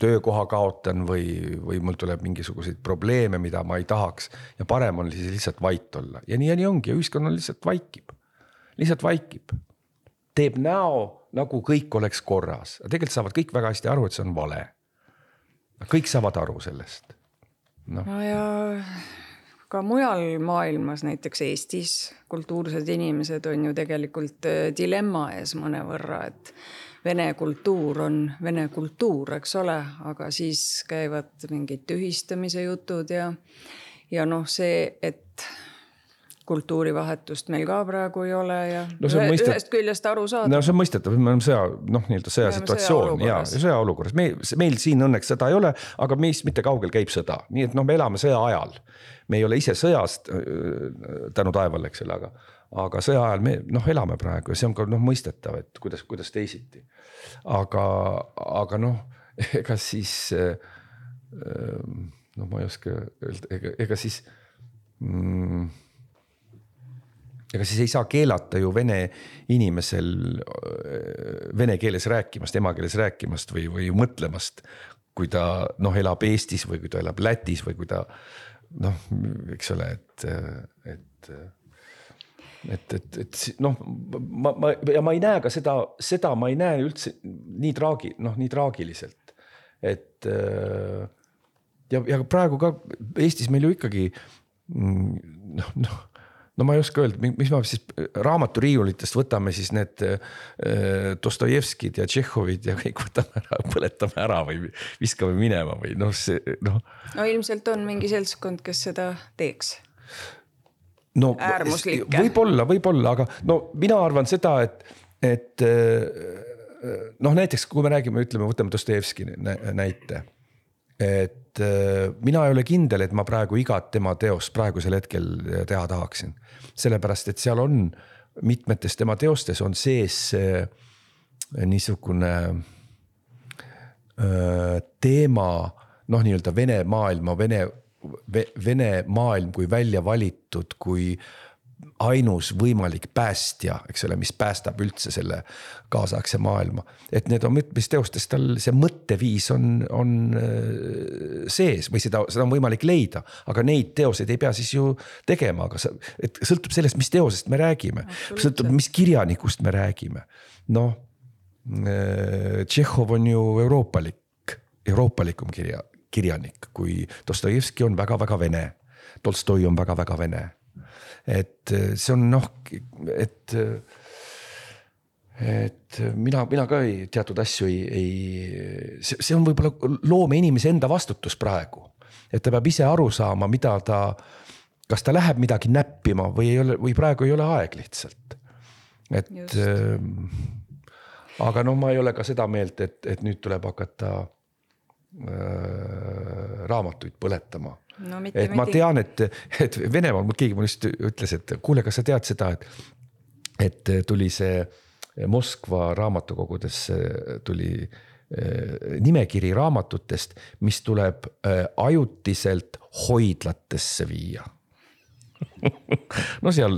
töökoha kaotan või, või mul tuleb mingisuguseid probleeme, mida ma ei tahaks. ja parem on siis lihtsalt vait olla ja nii ja nii ongi ja ühiskonnal lihtsalt vaikib, lihtsalt vaikib. teeb näo, nagu kõik oleks korras, aga tegelikult saavad kõik väga hästi aru, et see on vale. kõik saavad aru sellest no.. no ja ka mujal maailmas, näiteks Eestis kultuursed inimesed on ju tegelikult äh, dilemma ees mõnevõrra, et vene kultuur on vene kultuur, eks ole, aga siis käivad mingid tühistamise jutud ja, ja noh, see, et kultuurivahetust meil ka praegu ei ole ja no, ühe, mõistet... ühest küljest aru saada. no see on mõistetav, me oleme sõja, noh, nii-öelda sõjasituatsioon sõja ja, ja sõjaolukorras, me, meil siin õnneks sõda ei ole, aga meist mitte kaugel käib sõda, nii et noh, me elame sõja ajal. me ei ole ise sõjast tänu taevale, eks ole, aga, aga sõja ajal me noh, elame praegu ja see on ka noh, mõistetav, et kuidas, kuidas teisiti. aga, aga noh, (laughs) ega siis noh, ma ei oska öelda, ega, ega siis mm, ega siis ei saa keelata ju vene inimesel vene keeles rääkimast, emakeeles rääkimast või, või mõtlemast. kui ta noh, elab Eestis või kui ta elab Lätis või kui ta noh, eks ole, et, et et, et, et noh, ma, ma ja ma ei näe ka seda, seda ma ei näe üldse nii traagi-, noh, nii traagiliselt. et ja, ja praegu ka Eestis meil ju ikkagi mm, noh, noh no ma ei oska öelda, mis me siis raamaturiiulitest võtame siis need äh, Dostojevskid ja Tšehhovid ja kõik võtame ära, põletame ära või viskame minema või noh, see noh. no ilmselt on mingi seltskond, kes seda teeks. No võib-olla, võib-olla, aga no mina arvan seda, et, et äh, noh, näiteks kui me räägime, ütleme, võtame Dostojevski näite et äh, mina ei ole kindel, et ma praegu igat tema teost praegusel hetkel teha tahaksin. sellepärast, et seal on mitmetes tema teostes on sees niisugune äh, teema noh, nii-öelda Vene maailma, Vene, Vene maailm kui välja valitud, kui ainus võimalik päästja, eks ole, mis päästab üldse selle kaasaegse maailma. et need on mitmes teostes tal see mõtteviis on, on äh, sees või seda, seda on võimalik leida, aga neid teoseid ei pea siis ju tegema, aga sa, et sõltub sellest, mis teosest me räägime, sõltub, mis kirjanikust me räägime. noh, äh, Tšehhov on ju euroopalik, euroopalikum kirja, kirjanik, kui Dostojevski on väga-väga vene. Tolstoi on väga-väga vene et äh, see on noh, et äh, et mina, mina ka ei, teatud asju ei, ei, see, on võib-olla loomeinimese enda vastutus praegu. et ta peab ise aru saama, mida ta, kas ta läheb midagi näppima või ei ole, või praegu ei ole aeg lihtsalt. et äh, aga noh, ma ei ole ka seda meelt, et, et nüüd tuleb hakata raamatuid põletama. No,. et ma tean, et, et Venemaal keegi mulle just ütles, et kuule, kas sa tead seda, et, et tuli see Moskva raamatukogudesse tuli eh, nimekiri raamatutest, mis tuleb eh, ajutiselt hoidlatesse viia. (laughs) No seal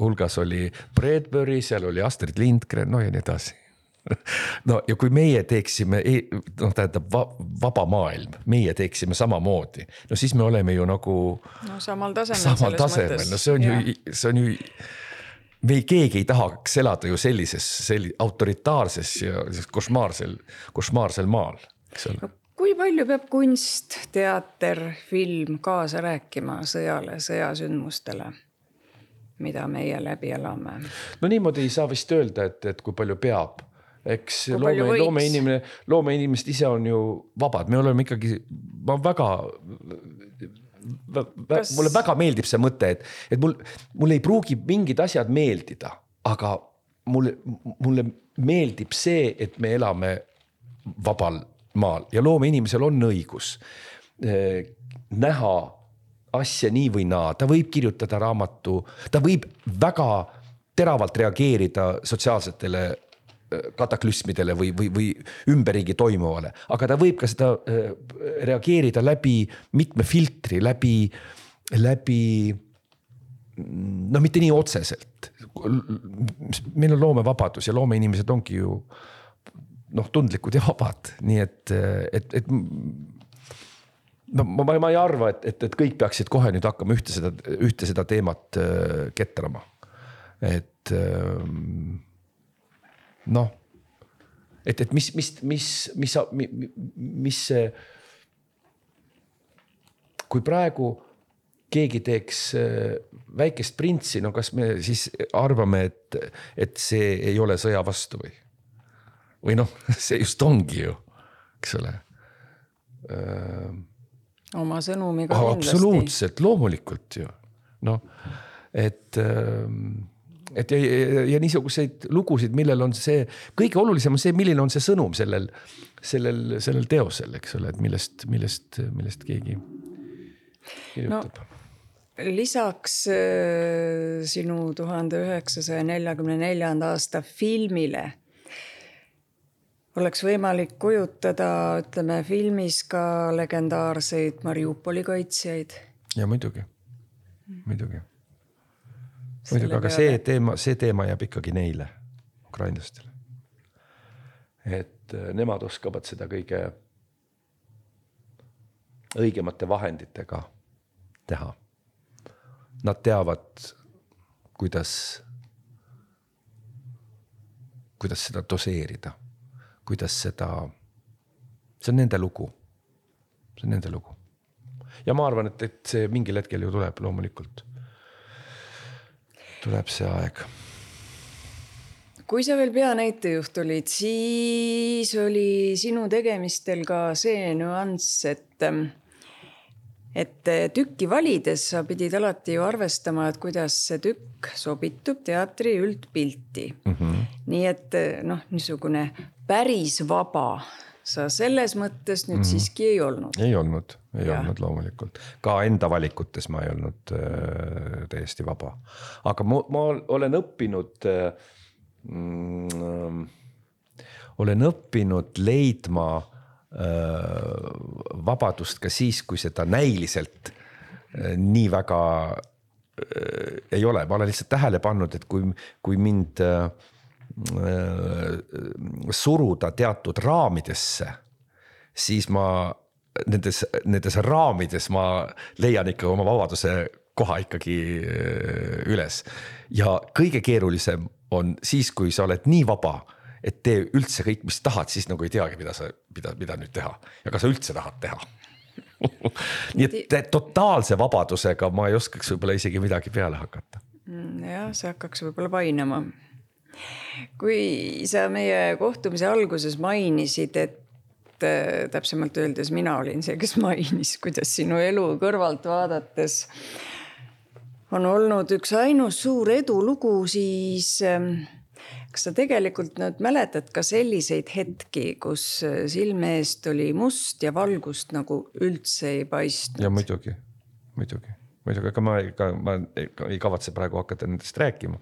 hulgas oli Bradbury, seal oli Astrid Lindgren, no ja nii edasi (laughs) no ja kui meie teeksime, e-, noh, tähendab vaba maailm, meie teeksime samamoodi, no siis me oleme ju nagu. no samal tasemel. samal tasemel, no see on ja. ju, see on ju. me ei, keegi ei tahaks elada ju sellises, selli-, autoritaarses ja košmaarsel, košmaarsel maal, eks ole no kui palju peab kunst, teater, film kaasa rääkima sõjale, sõjasündmustele? mida meie läbi elame. no niimoodi ei saa vist öelda, et, et kui palju peab eks loome, loomeinimene, loomeinimesed ise on ju vabad, me oleme ikkagi, ma väga Kas... mulle väga meeldib see mõte, et, et mul, mulle ei pruugi mingid asjad meeldida, aga mulle, mulle meeldib see, et me elame vabal maal ja loomeinimesel on õigus eh, näha asja nii või naa, ta võib kirjutada raamatu, ta võib väga teravalt reageerida sotsiaalsetele kataklüsmidele või, või, või ümberringi toimuvale, aga ta võib ka seda äh, reageerida läbi mitme filtri, läbi, läbi no mitte nii otseselt. meil on loomevabadus ja loomeinimesed ongi ju noh, tundlikud ja vabad, nii et, et, et no ma, ma ei arva, et, et, et kõik peaksid kohe nüüd hakkama ühte seda, ühte seda teemat äh, ketrama. et äh, noh, et, et mis, mis, mis, mis, mis, mis see. kui praegu keegi teeks äh, väikest printsi, no kas me siis arvame, et, et see ei ole sõja vastu või? või noh, (laughs) see just ongi ju, eks ole. oma sõnumiga oh, absoluutselt, loomulikult ju, noh, et et ja, ja, ja niisuguseid lugusid, millel on see, kõige olulisem on see, milline on see sõnum sellel, sellel, sellel teosel, eks ole, et millest, millest, millest keegi kirjutab no lisaks äh, sinu tuhande üheksasaja neljakümne neljanda aasta filmile oleks võimalik kujutada, ütleme filmis ka legendaarseid Mariupoli kaitsjaid. ja muidugi, muidugi. Muidugi, aga see teema, see teema jääb ikkagi neile, ukrainlastele. et äh, nemad oskavad seda kõige õigemate vahenditega teha nad teavad, kuidas, kuidas seda doseerida, kuidas seda, see on nende lugu, see on nende lugu. ja ma arvan, et, et see mingil hetkel ju tuleb loomulikult. Tuleb see aeg kui sa veel peanäitejuht olid, siis oli sinu tegemistel ka see nüanss, et et eh, tükki valides sa pidid alati ju arvestama, et kuidas see tükk sobitub teatri üldpilti mm. -hmm. nii et eh, noh, niisugune päris vaba sa selles mõttes nüüd mm -hmm. siiski ei olnud. ei olnud, ei ja. olnud loomulikult, ka enda valikutes ma ei olnud äh, täiesti vaba, aga ma, ma olen õppinud äh,. Mm, olen õppinud leidma Äh, vabadust ka siis, kui seda näiliselt äh, nii väga äh, ei ole, ma olen lihtsalt tähele pannud, et kui, kui mind suruda teatud raamidesse, siis ma nendes, nendes raamides ma leian ikka oma vabaduse koha ikkagi üles. ja kõige keerulisem on siis, kui sa oled nii vaba et tee üldse kõik, mis tahad, siis nagu ei teagi, mida sa, mida, mida nüüd teha ja kas sa üldse tahad teha (laughs) nii et totaalse vabadusega ma ei oskaks võib-olla isegi midagi peale hakata. Mm, jah, see hakkaks võib-olla painama. Kui sa meie kohtumise alguses mainisid, et äh, täpsemalt öeldes mina olin see, kes mainis, kuidas sinu elu kõrvalt vaadates on olnud üks ainus suur edulugu, siis äh, kas sa tegelikult nüüd mäletad ka selliseid hetki, kus äh, silme eest oli must ja valgust nagu üldse ei paistnud? ja muidugi, muidugi, muidugi, ega ma, ega ma ei kavatse praegu hakata nendest rääkima.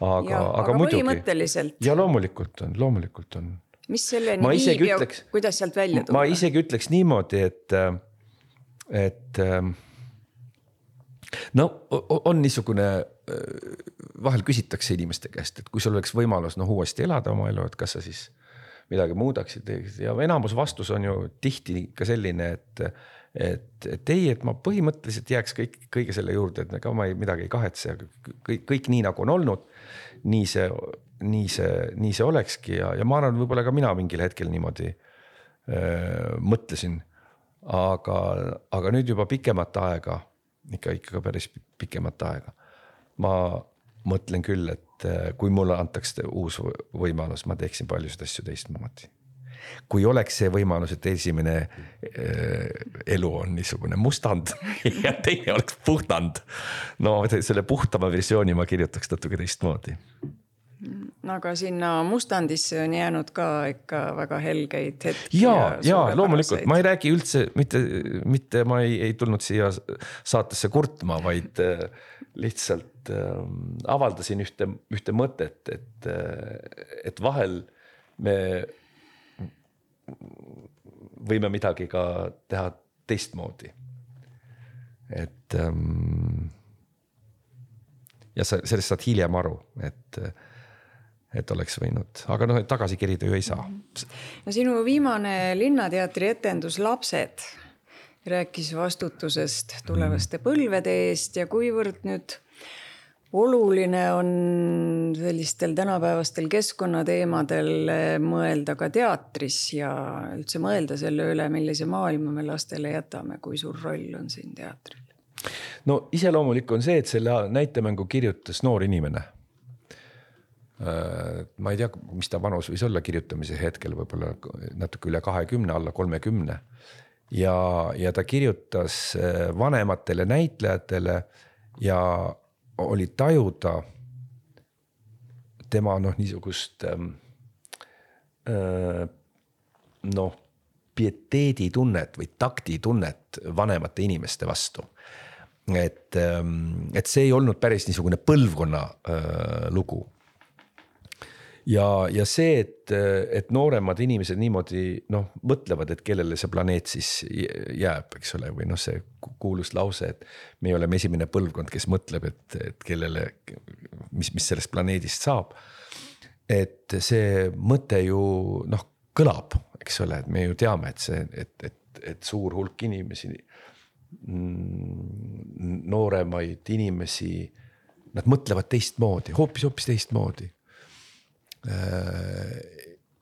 Aga, aga, muidugi. ja loomulikult on, loomulikult on. mis selleni viib ja ütleks, kuidas sealt välja tulla? ma isegi ütleks niimoodi, et, et ähm, no on niisugune vahel küsitakse inimeste käest, et kui sul oleks võimalus noh uuesti elada oma elu, et kas sa siis midagi muudaksid ja enamus vastus on ju tihti ka selline, et. et, et ei, et ma põhimõtteliselt jääks kõik, kõige selle juurde, et ega ma ei, midagi ei kahetse, kõik, kõik nii nagu on olnud. Nii see, nii see, nii see olekski ja, ja ma arvan, võib-olla ka mina mingil hetkel niimoodi öö, mõtlesin. aga, aga nüüd juba pikemat aega, ikka, ikka päris pikemat aega ma mõtlen küll, et äh, kui mulle antakse uus võimalus, ma teeksin paljusid asju teistmoodi. Kui oleks see võimalus, et esimene äh, elu on niisugune mustand (laughs) ja teine oleks puhtand. no selle puhtama versiooni ma kirjutaks natuke teistmoodi aga sinna mustandisse on jäänud ka ikka väga helgeid hetki. ja, ja, ja loomulikult, ma ei räägi üldse mitte, mitte ma ei, ei tulnud siia saatesse kurtma, vaid äh, lihtsalt äh, avaldasin ühte, ühte mõtet, et, äh, et vahel me võime midagi ka teha teistmoodi. et ähm, ja sa sellest saad hiljem aru, et, et oleks võinud, aga noh, tagasi kerida ju ei saa. no sinu viimane Linnateatri etendus Lapsed rääkis vastutusest tulevaste põlvede eest ja kuivõrd nüüd oluline on sellistel tänapäevastel keskkonnateemadel mõelda ka teatris ja üldse mõelda selle üle, millise maailma me lastele jätame, kui suur roll on siin teatril? no iseloomulik on see, et selle näitemängu kirjutas noor inimene. ma ei tea, mis ta vanus võis olla kirjutamise hetkel, võib-olla natuke üle kahekümne, alla kolmekümne. ja, ja ta kirjutas vanematele näitlejatele ja oli tajuda tema noh, niisugust ähm, äh, noh, pieteeditunnet või taktitunnet vanemate inimeste vastu. et, ähm, et see ei olnud päris niisugune põlvkonna äh, lugu ja, ja see, et, et nooremad inimesed niimoodi noh, mõtlevad, et kellele see planeet siis jääb, eks ole, või noh, see kuulus lause, et. me oleme esimene põlvkond, kes mõtleb, et, et kellele, mis, mis sellest planeedist saab. et see mõte ju noh, kõlab, eks ole, et me ju teame, et see, et, et, et suur hulk inimesi. nooremaid inimesi, nad mõtlevad teistmoodi, hoopis, hoopis teistmoodi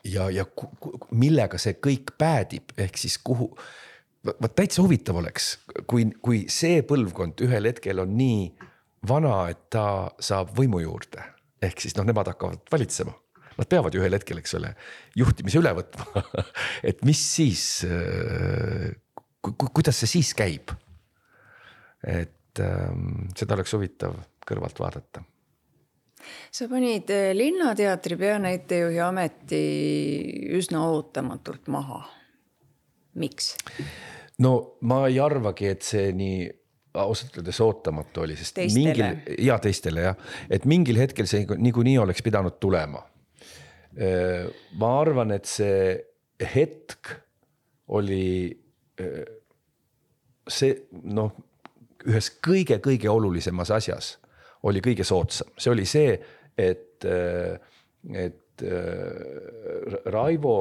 ja, ja millega see kõik päädib, ehk siis kuhu, vot täitsa huvitav oleks, kui, kui see põlvkond ühel hetkel on nii vana, et ta saab võimu juurde. ehk siis noh, nemad hakkavad valitsema, nad peavad ju ühel hetkel, eks ole, juhtimise üle võtma (laughs) et mis siis ku,, ku, kuidas see siis käib? et ähm, seda oleks huvitav kõrvalt vaadata sa panid eh, Linnateatri peanäitejuhi ameti üsna ootamatult maha. miks? no ma ei arvagi, et see nii ausalt öeldes ootamatu oli, sest teistele. mingil ja teistele jah, et mingil hetkel see niikuinii oleks pidanud tulema. Äh, ma arvan, et see hetk oli äh, see noh, ühes kõige-kõige olulisemas asjas oli kõige soodsam, see oli see, et, et Raivo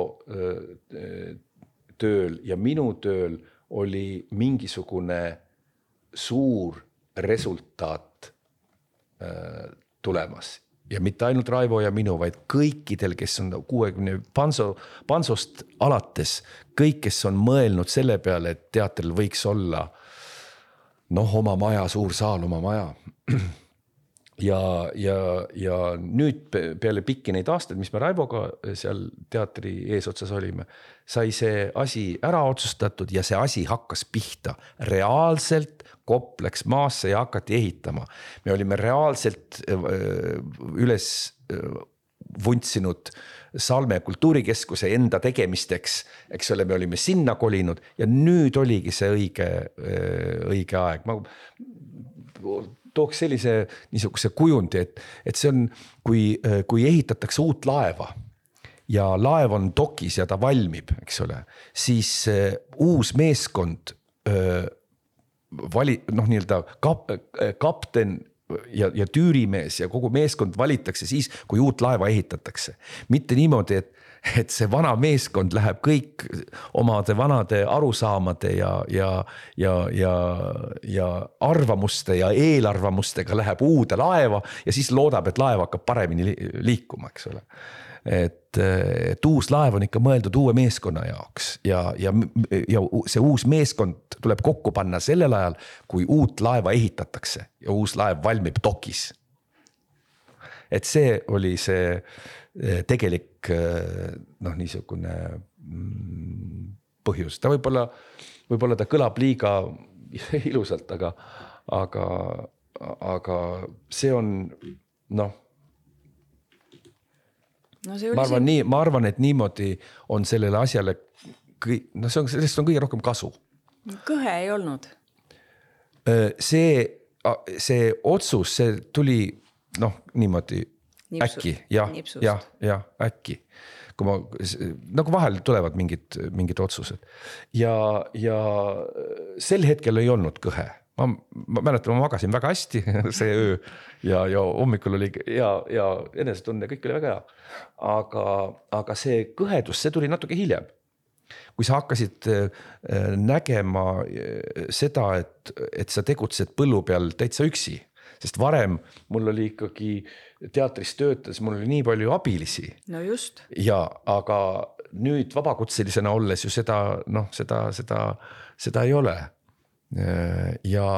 tööl ja minu tööl oli mingisugune suur resultaat tulemas. Ja mitte ainult Raivo ja minu, vaid kõikidel, kes on kuuekümne Panso, Pansost alates, kõik, kes on mõelnud selle peale, et teatril võiks olla noh, oma maja, suur saal, oma maja ja, ja, ja nüüd peale pikki neid aastaid, mis me Raivoga seal teatri eesotsas olime, sai see asi ära otsustatud ja see asi hakkas pihta. reaalselt kopp läks maasse ja hakati ehitama. me olime reaalselt äh, üles äh, vuntsinud Salme kultuurikeskuse enda tegemisteks, eks ole, me olime sinna kolinud ja nüüd oligi see õige, äh, õige aeg, ma tooks sellise niisuguse kujundi, et, et see on, kui, kui ehitatakse uut laeva ja laev on dokis ja ta valmib, eks ole, siis uh, uus meeskond uh, vali-, noh, nii-öelda kap-, kapten ja, ja tüürimees ja kogu meeskond valitakse siis, kui uut laeva ehitatakse. mitte niimoodi, et (laughs) et see vana meeskond läheb kõik omade vanade arusaamade ja, ja, ja, ja, ja arvamuste ja eelarvamustega läheb uude laeva ja siis loodab, et laev hakkab paremini liikuma, eks ole et, et uus laev on ikka mõeldud uue meeskonna jaoks ja, ja, ja see uus meeskond tuleb kokku panna sellel ajal, kui uut laeva ehitatakse ja uus laev valmib dokis. et see oli see Eh, tegelik eh, noh, niisugune mm, põhjus, ta võib-olla, võib-olla ta kõlab liiga (laughs) ilusalt, aga, aga, aga see on noh no. ma arvan nii, ma arvan, et niimoodi on sellele asjale kõik, noh, see on, sellest on kõige rohkem kasu. kõhe ei olnud? Eh, see, see otsus, see tuli noh, niimoodi äkki jah, jah, jah, äkki. kui ma, nagu vahel tulevad mingid, mingid otsused ja, ja sel hetkel ei olnud kõhe ma, ma mäletan, ma magasin väga hästi (laughs) see öö ja, ja hommikul oli hea, hea enesetunne, kõik oli väga hea. aga, aga see kõhedus, see tuli natuke hiljem. kui sa hakkasid äh, nägema äh, seda, et, et sa tegutsed põllu peal täitsa üksi, sest varem mul oli ikkagi teatris töötades mul oli nii palju abilisi. no just. ja, aga nüüd vabakutselisena olles ju seda noh, seda, seda, seda ei ole. ja,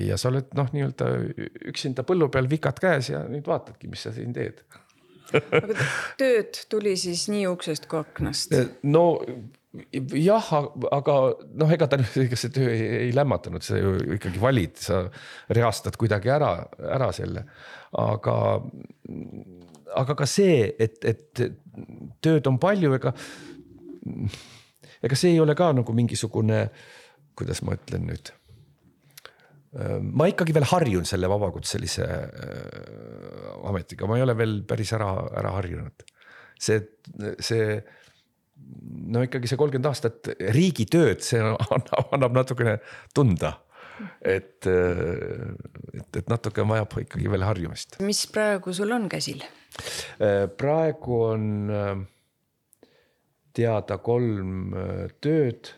ja sa oled noh, nii-öelda üksinda põllu peal, vikad käes ja nüüd vaatadki, mis sa siin teed aga tööd tuli siis nii uksest kui aknast? no jah, aga noh, ega ta, (laughs) ega see töö ei, ei lämmatanud, sa ju ikkagi valid, sa reastad kuidagi ära, ära selle. aga, aga ka see, et, et tööd on palju, ega, ega see ei ole ka nagu mingisugune, kuidas ma ütlen nüüd ma ikkagi veel harjun selle vabakutselise äh, ametiga, ma ei ole veel päris ära, ära harjunud. see, see no ikkagi see kolmkümmend aastat riigitööd, see annab, annab natukene tunda. et, et, et natuke vajab ikkagi veel harjumist. mis praegu sul on käsil? praegu on teada kolm tööd.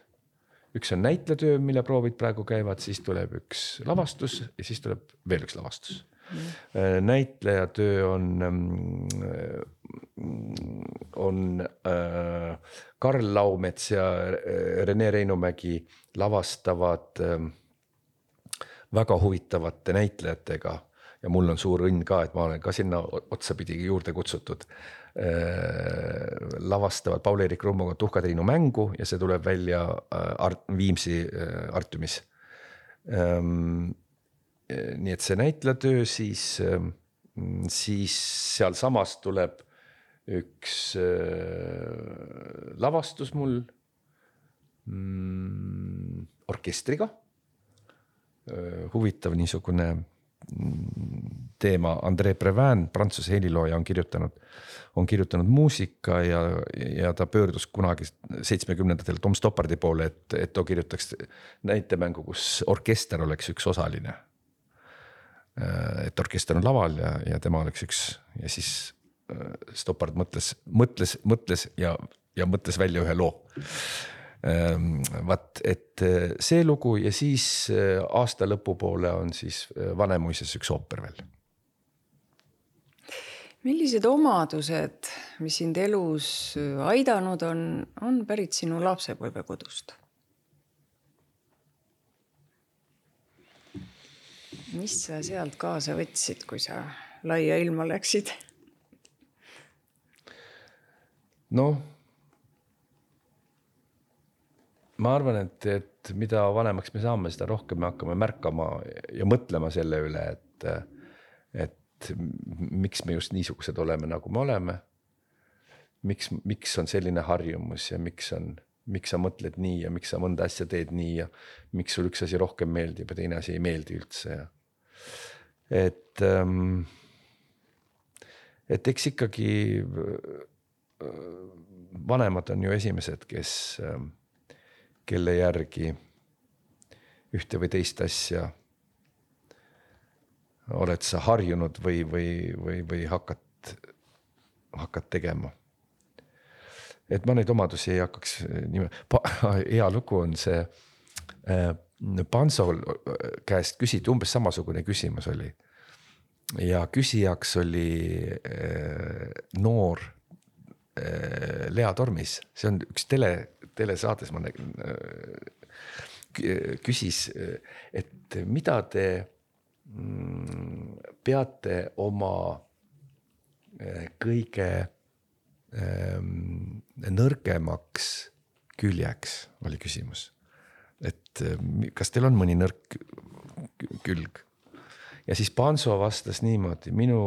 üks on näitlejatöö, mille proovid praegu käivad, siis tuleb üks lavastus ja siis tuleb veel üks lavastus mm.. näitlejatöö on ähm, on äh, Karl Laumets ja äh, Rene Reinumägi lavastavad äh, väga huvitavate näitlejatega ja mul on suur õnn ka, et ma olen ka sinna otsapidi juurde kutsutud äh,. lavastavad Paul-Eerik Rummoga Tuhka-Triinu mängu ja see tuleb välja äh, Art, Viimsi äh, Artiumis ähm,. Nii et see näitlejatöö, siis äh,, siis sealsamas tuleb üks äh, lavastus mul mm, orkestriga äh,. huvitav niisugune mm, teema, Andrei Previn, prantsuse helilooja on kirjutanud, on kirjutanud muusika ja, ja ta pöördus kunagi seitsmekümnendatel Tom Stoppardi poole, et, et ta kirjutaks näitemängu, kus orkester oleks üks osaline. Äh, et orkester on laval ja, ja tema oleks üks ja siis Äh, Stoppard mõtles, mõtles, mõtles ja, ja mõtles välja ühe loo. Ähm, vaat, et äh, see lugu ja siis aasta lõpupoole on siis Vanemuises üks ooper veel. millised omadused, mis sind elus aidanud on, on pärit sinu lapsepõlvekodust? Mis sa sealt kaasa võtsid, kui sa laia ilma läksid? noh, ma arvan, et, et mida vanemaks me saame, seda rohkem me hakkame märkama ja mõtlema selle üle, et, et miks me just niisugused oleme, nagu me oleme. miks, miks on selline harjumus ja miks on, miks sa mõtled nii ja miks sa mõnda asja teed nii ja miks sul üks asi rohkem meeldib ja teine asi ei meeldi üldse ja et ähm,. et eks ikkagi vanemad on ju esimesed, kes, ähm, kelle järgi ühte või teist asja oled sa harjunud või, või, või, või hakkad, hakkad tegema. et ma neid omadusi ei hakkaks nime-, (laughs) hea lugu on see äh,. Pansol käest küsiti umbes samasugune küsimus oli. ja küsijaks oli äh, noor Äh, Lea Tormis, see on üks tele, telesaates ma nägin, äh, küsis, et mida te mm, peate oma äh, kõige ähm, nõrgemaks küljeks, oli küsimus. Et kas teil on mõni nõrk külg? ja siis Panso vastas niimoodi, minu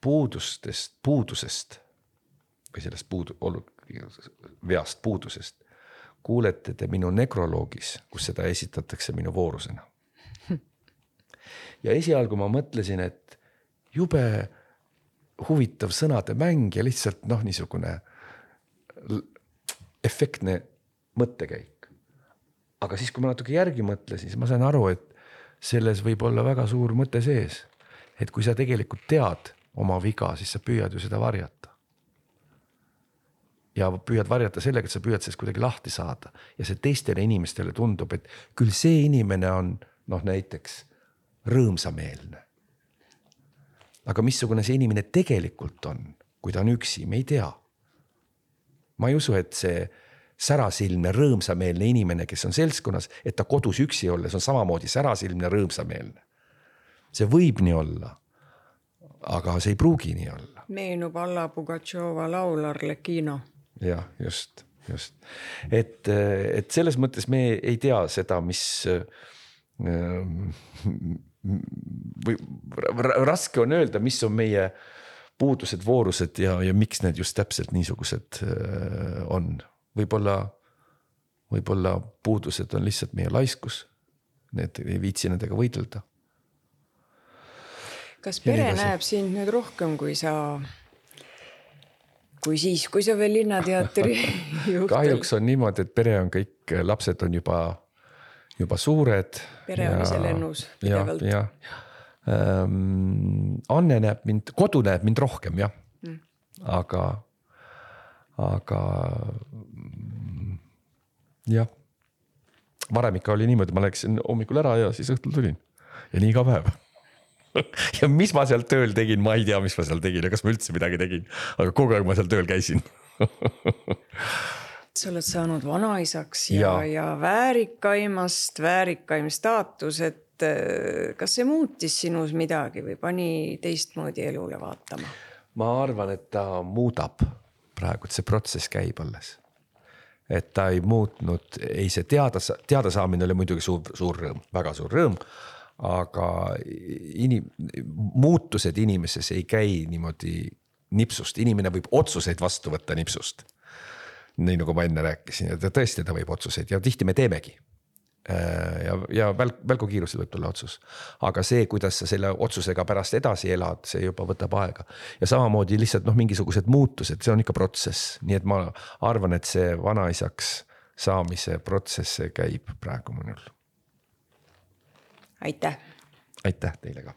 puudustest, puudusest või sellest puudu, veast puudusest kuulete te minu nekroloogis, kus seda esitatakse minu voorusena. ja esialgu ma mõtlesin, et jube huvitav sõnade mäng ja lihtsalt noh, niisugune efektne mõttekäik. aga siis, kui ma natuke järgi mõtlesin, siis ma sain aru, et selles võib olla väga suur mõte sees. et kui sa tegelikult tead oma viga, siis sa püüad ju seda varjata. ja püüad varjata sellega, et sa püüad sellest kuidagi lahti saada ja see teistele inimestele tundub, et küll see inimene on noh, näiteks rõõmsameelne. aga missugune see inimene tegelikult on, kui ta on üksi, me ei tea. ma ei usu, et see särasilmne rõõmsameelne inimene, kes on seltskonnas, et ta kodus üksi olles on samamoodi särasilmne rõõmsameelne. see võib nii olla aga see ei pruugi nii olla. meenub Alla Pugatšova laul Arlecchino. jah, just, just, et, et selles mõttes me ei tea seda, mis või raske on öelda, mis on meie puudused, voorused ja, ja miks need just täpselt niisugused on, võib-olla, võib-olla puudused on lihtsalt meie laiskus. Need ei viitsi nendega võidelda kas pere näeb sind nüüd rohkem, kui sa, kui siis, kui sa veel Linnateatri (laughs) juht kahjuks on niimoodi, et pere on kõik, lapsed on juba, juba suured. pere on ise lennus pidevalt. ähm, Anne näeb mind, kodu näeb mind rohkem jah mm., aga, aga jah varem ikka oli niimoodi, ma läksin hommikul ära ja siis õhtul tulin. Ja nii iga päev. (laughs) Ja mis ma seal tööl tegin, ma ei tea, mis ma seal tegin ja kas ma üldse midagi tegin, aga kogu aeg ma seal tööl käisin. (laughs) Sa oled saanud vanaisaks ja, ja., ja väärikaimast väärikaim staatus, et äh, kas see muutis sinus midagi või pani teistmoodi elule vaatama? ma arvan, et ta muudab praegu, et see protsess käib alles. et ta ei muutnud, ei see teada, teadasaamine oli muidugi suur, suur rõõm, väga suur rõõm aga inim-, muutused inimeses ei käi niimoodi nipsust, inimene võib otsuseid vastu võtta nipsust. nii nagu ma enne rääkisin, et tõesti ta võib otsuseid ja tihti me teemegi. Äh, ja, ja välk, välgukiirusel võib tulla otsus, aga see, kuidas sa selle otsusega pärast edasi elad, see juba võtab aega. ja samamoodi lihtsalt noh, mingisugused muutused, see on ikka protsess, nii et ma arvan, et see vanaisaks saamise protsess, see käib praegu minul aitäh. aitäh teile ka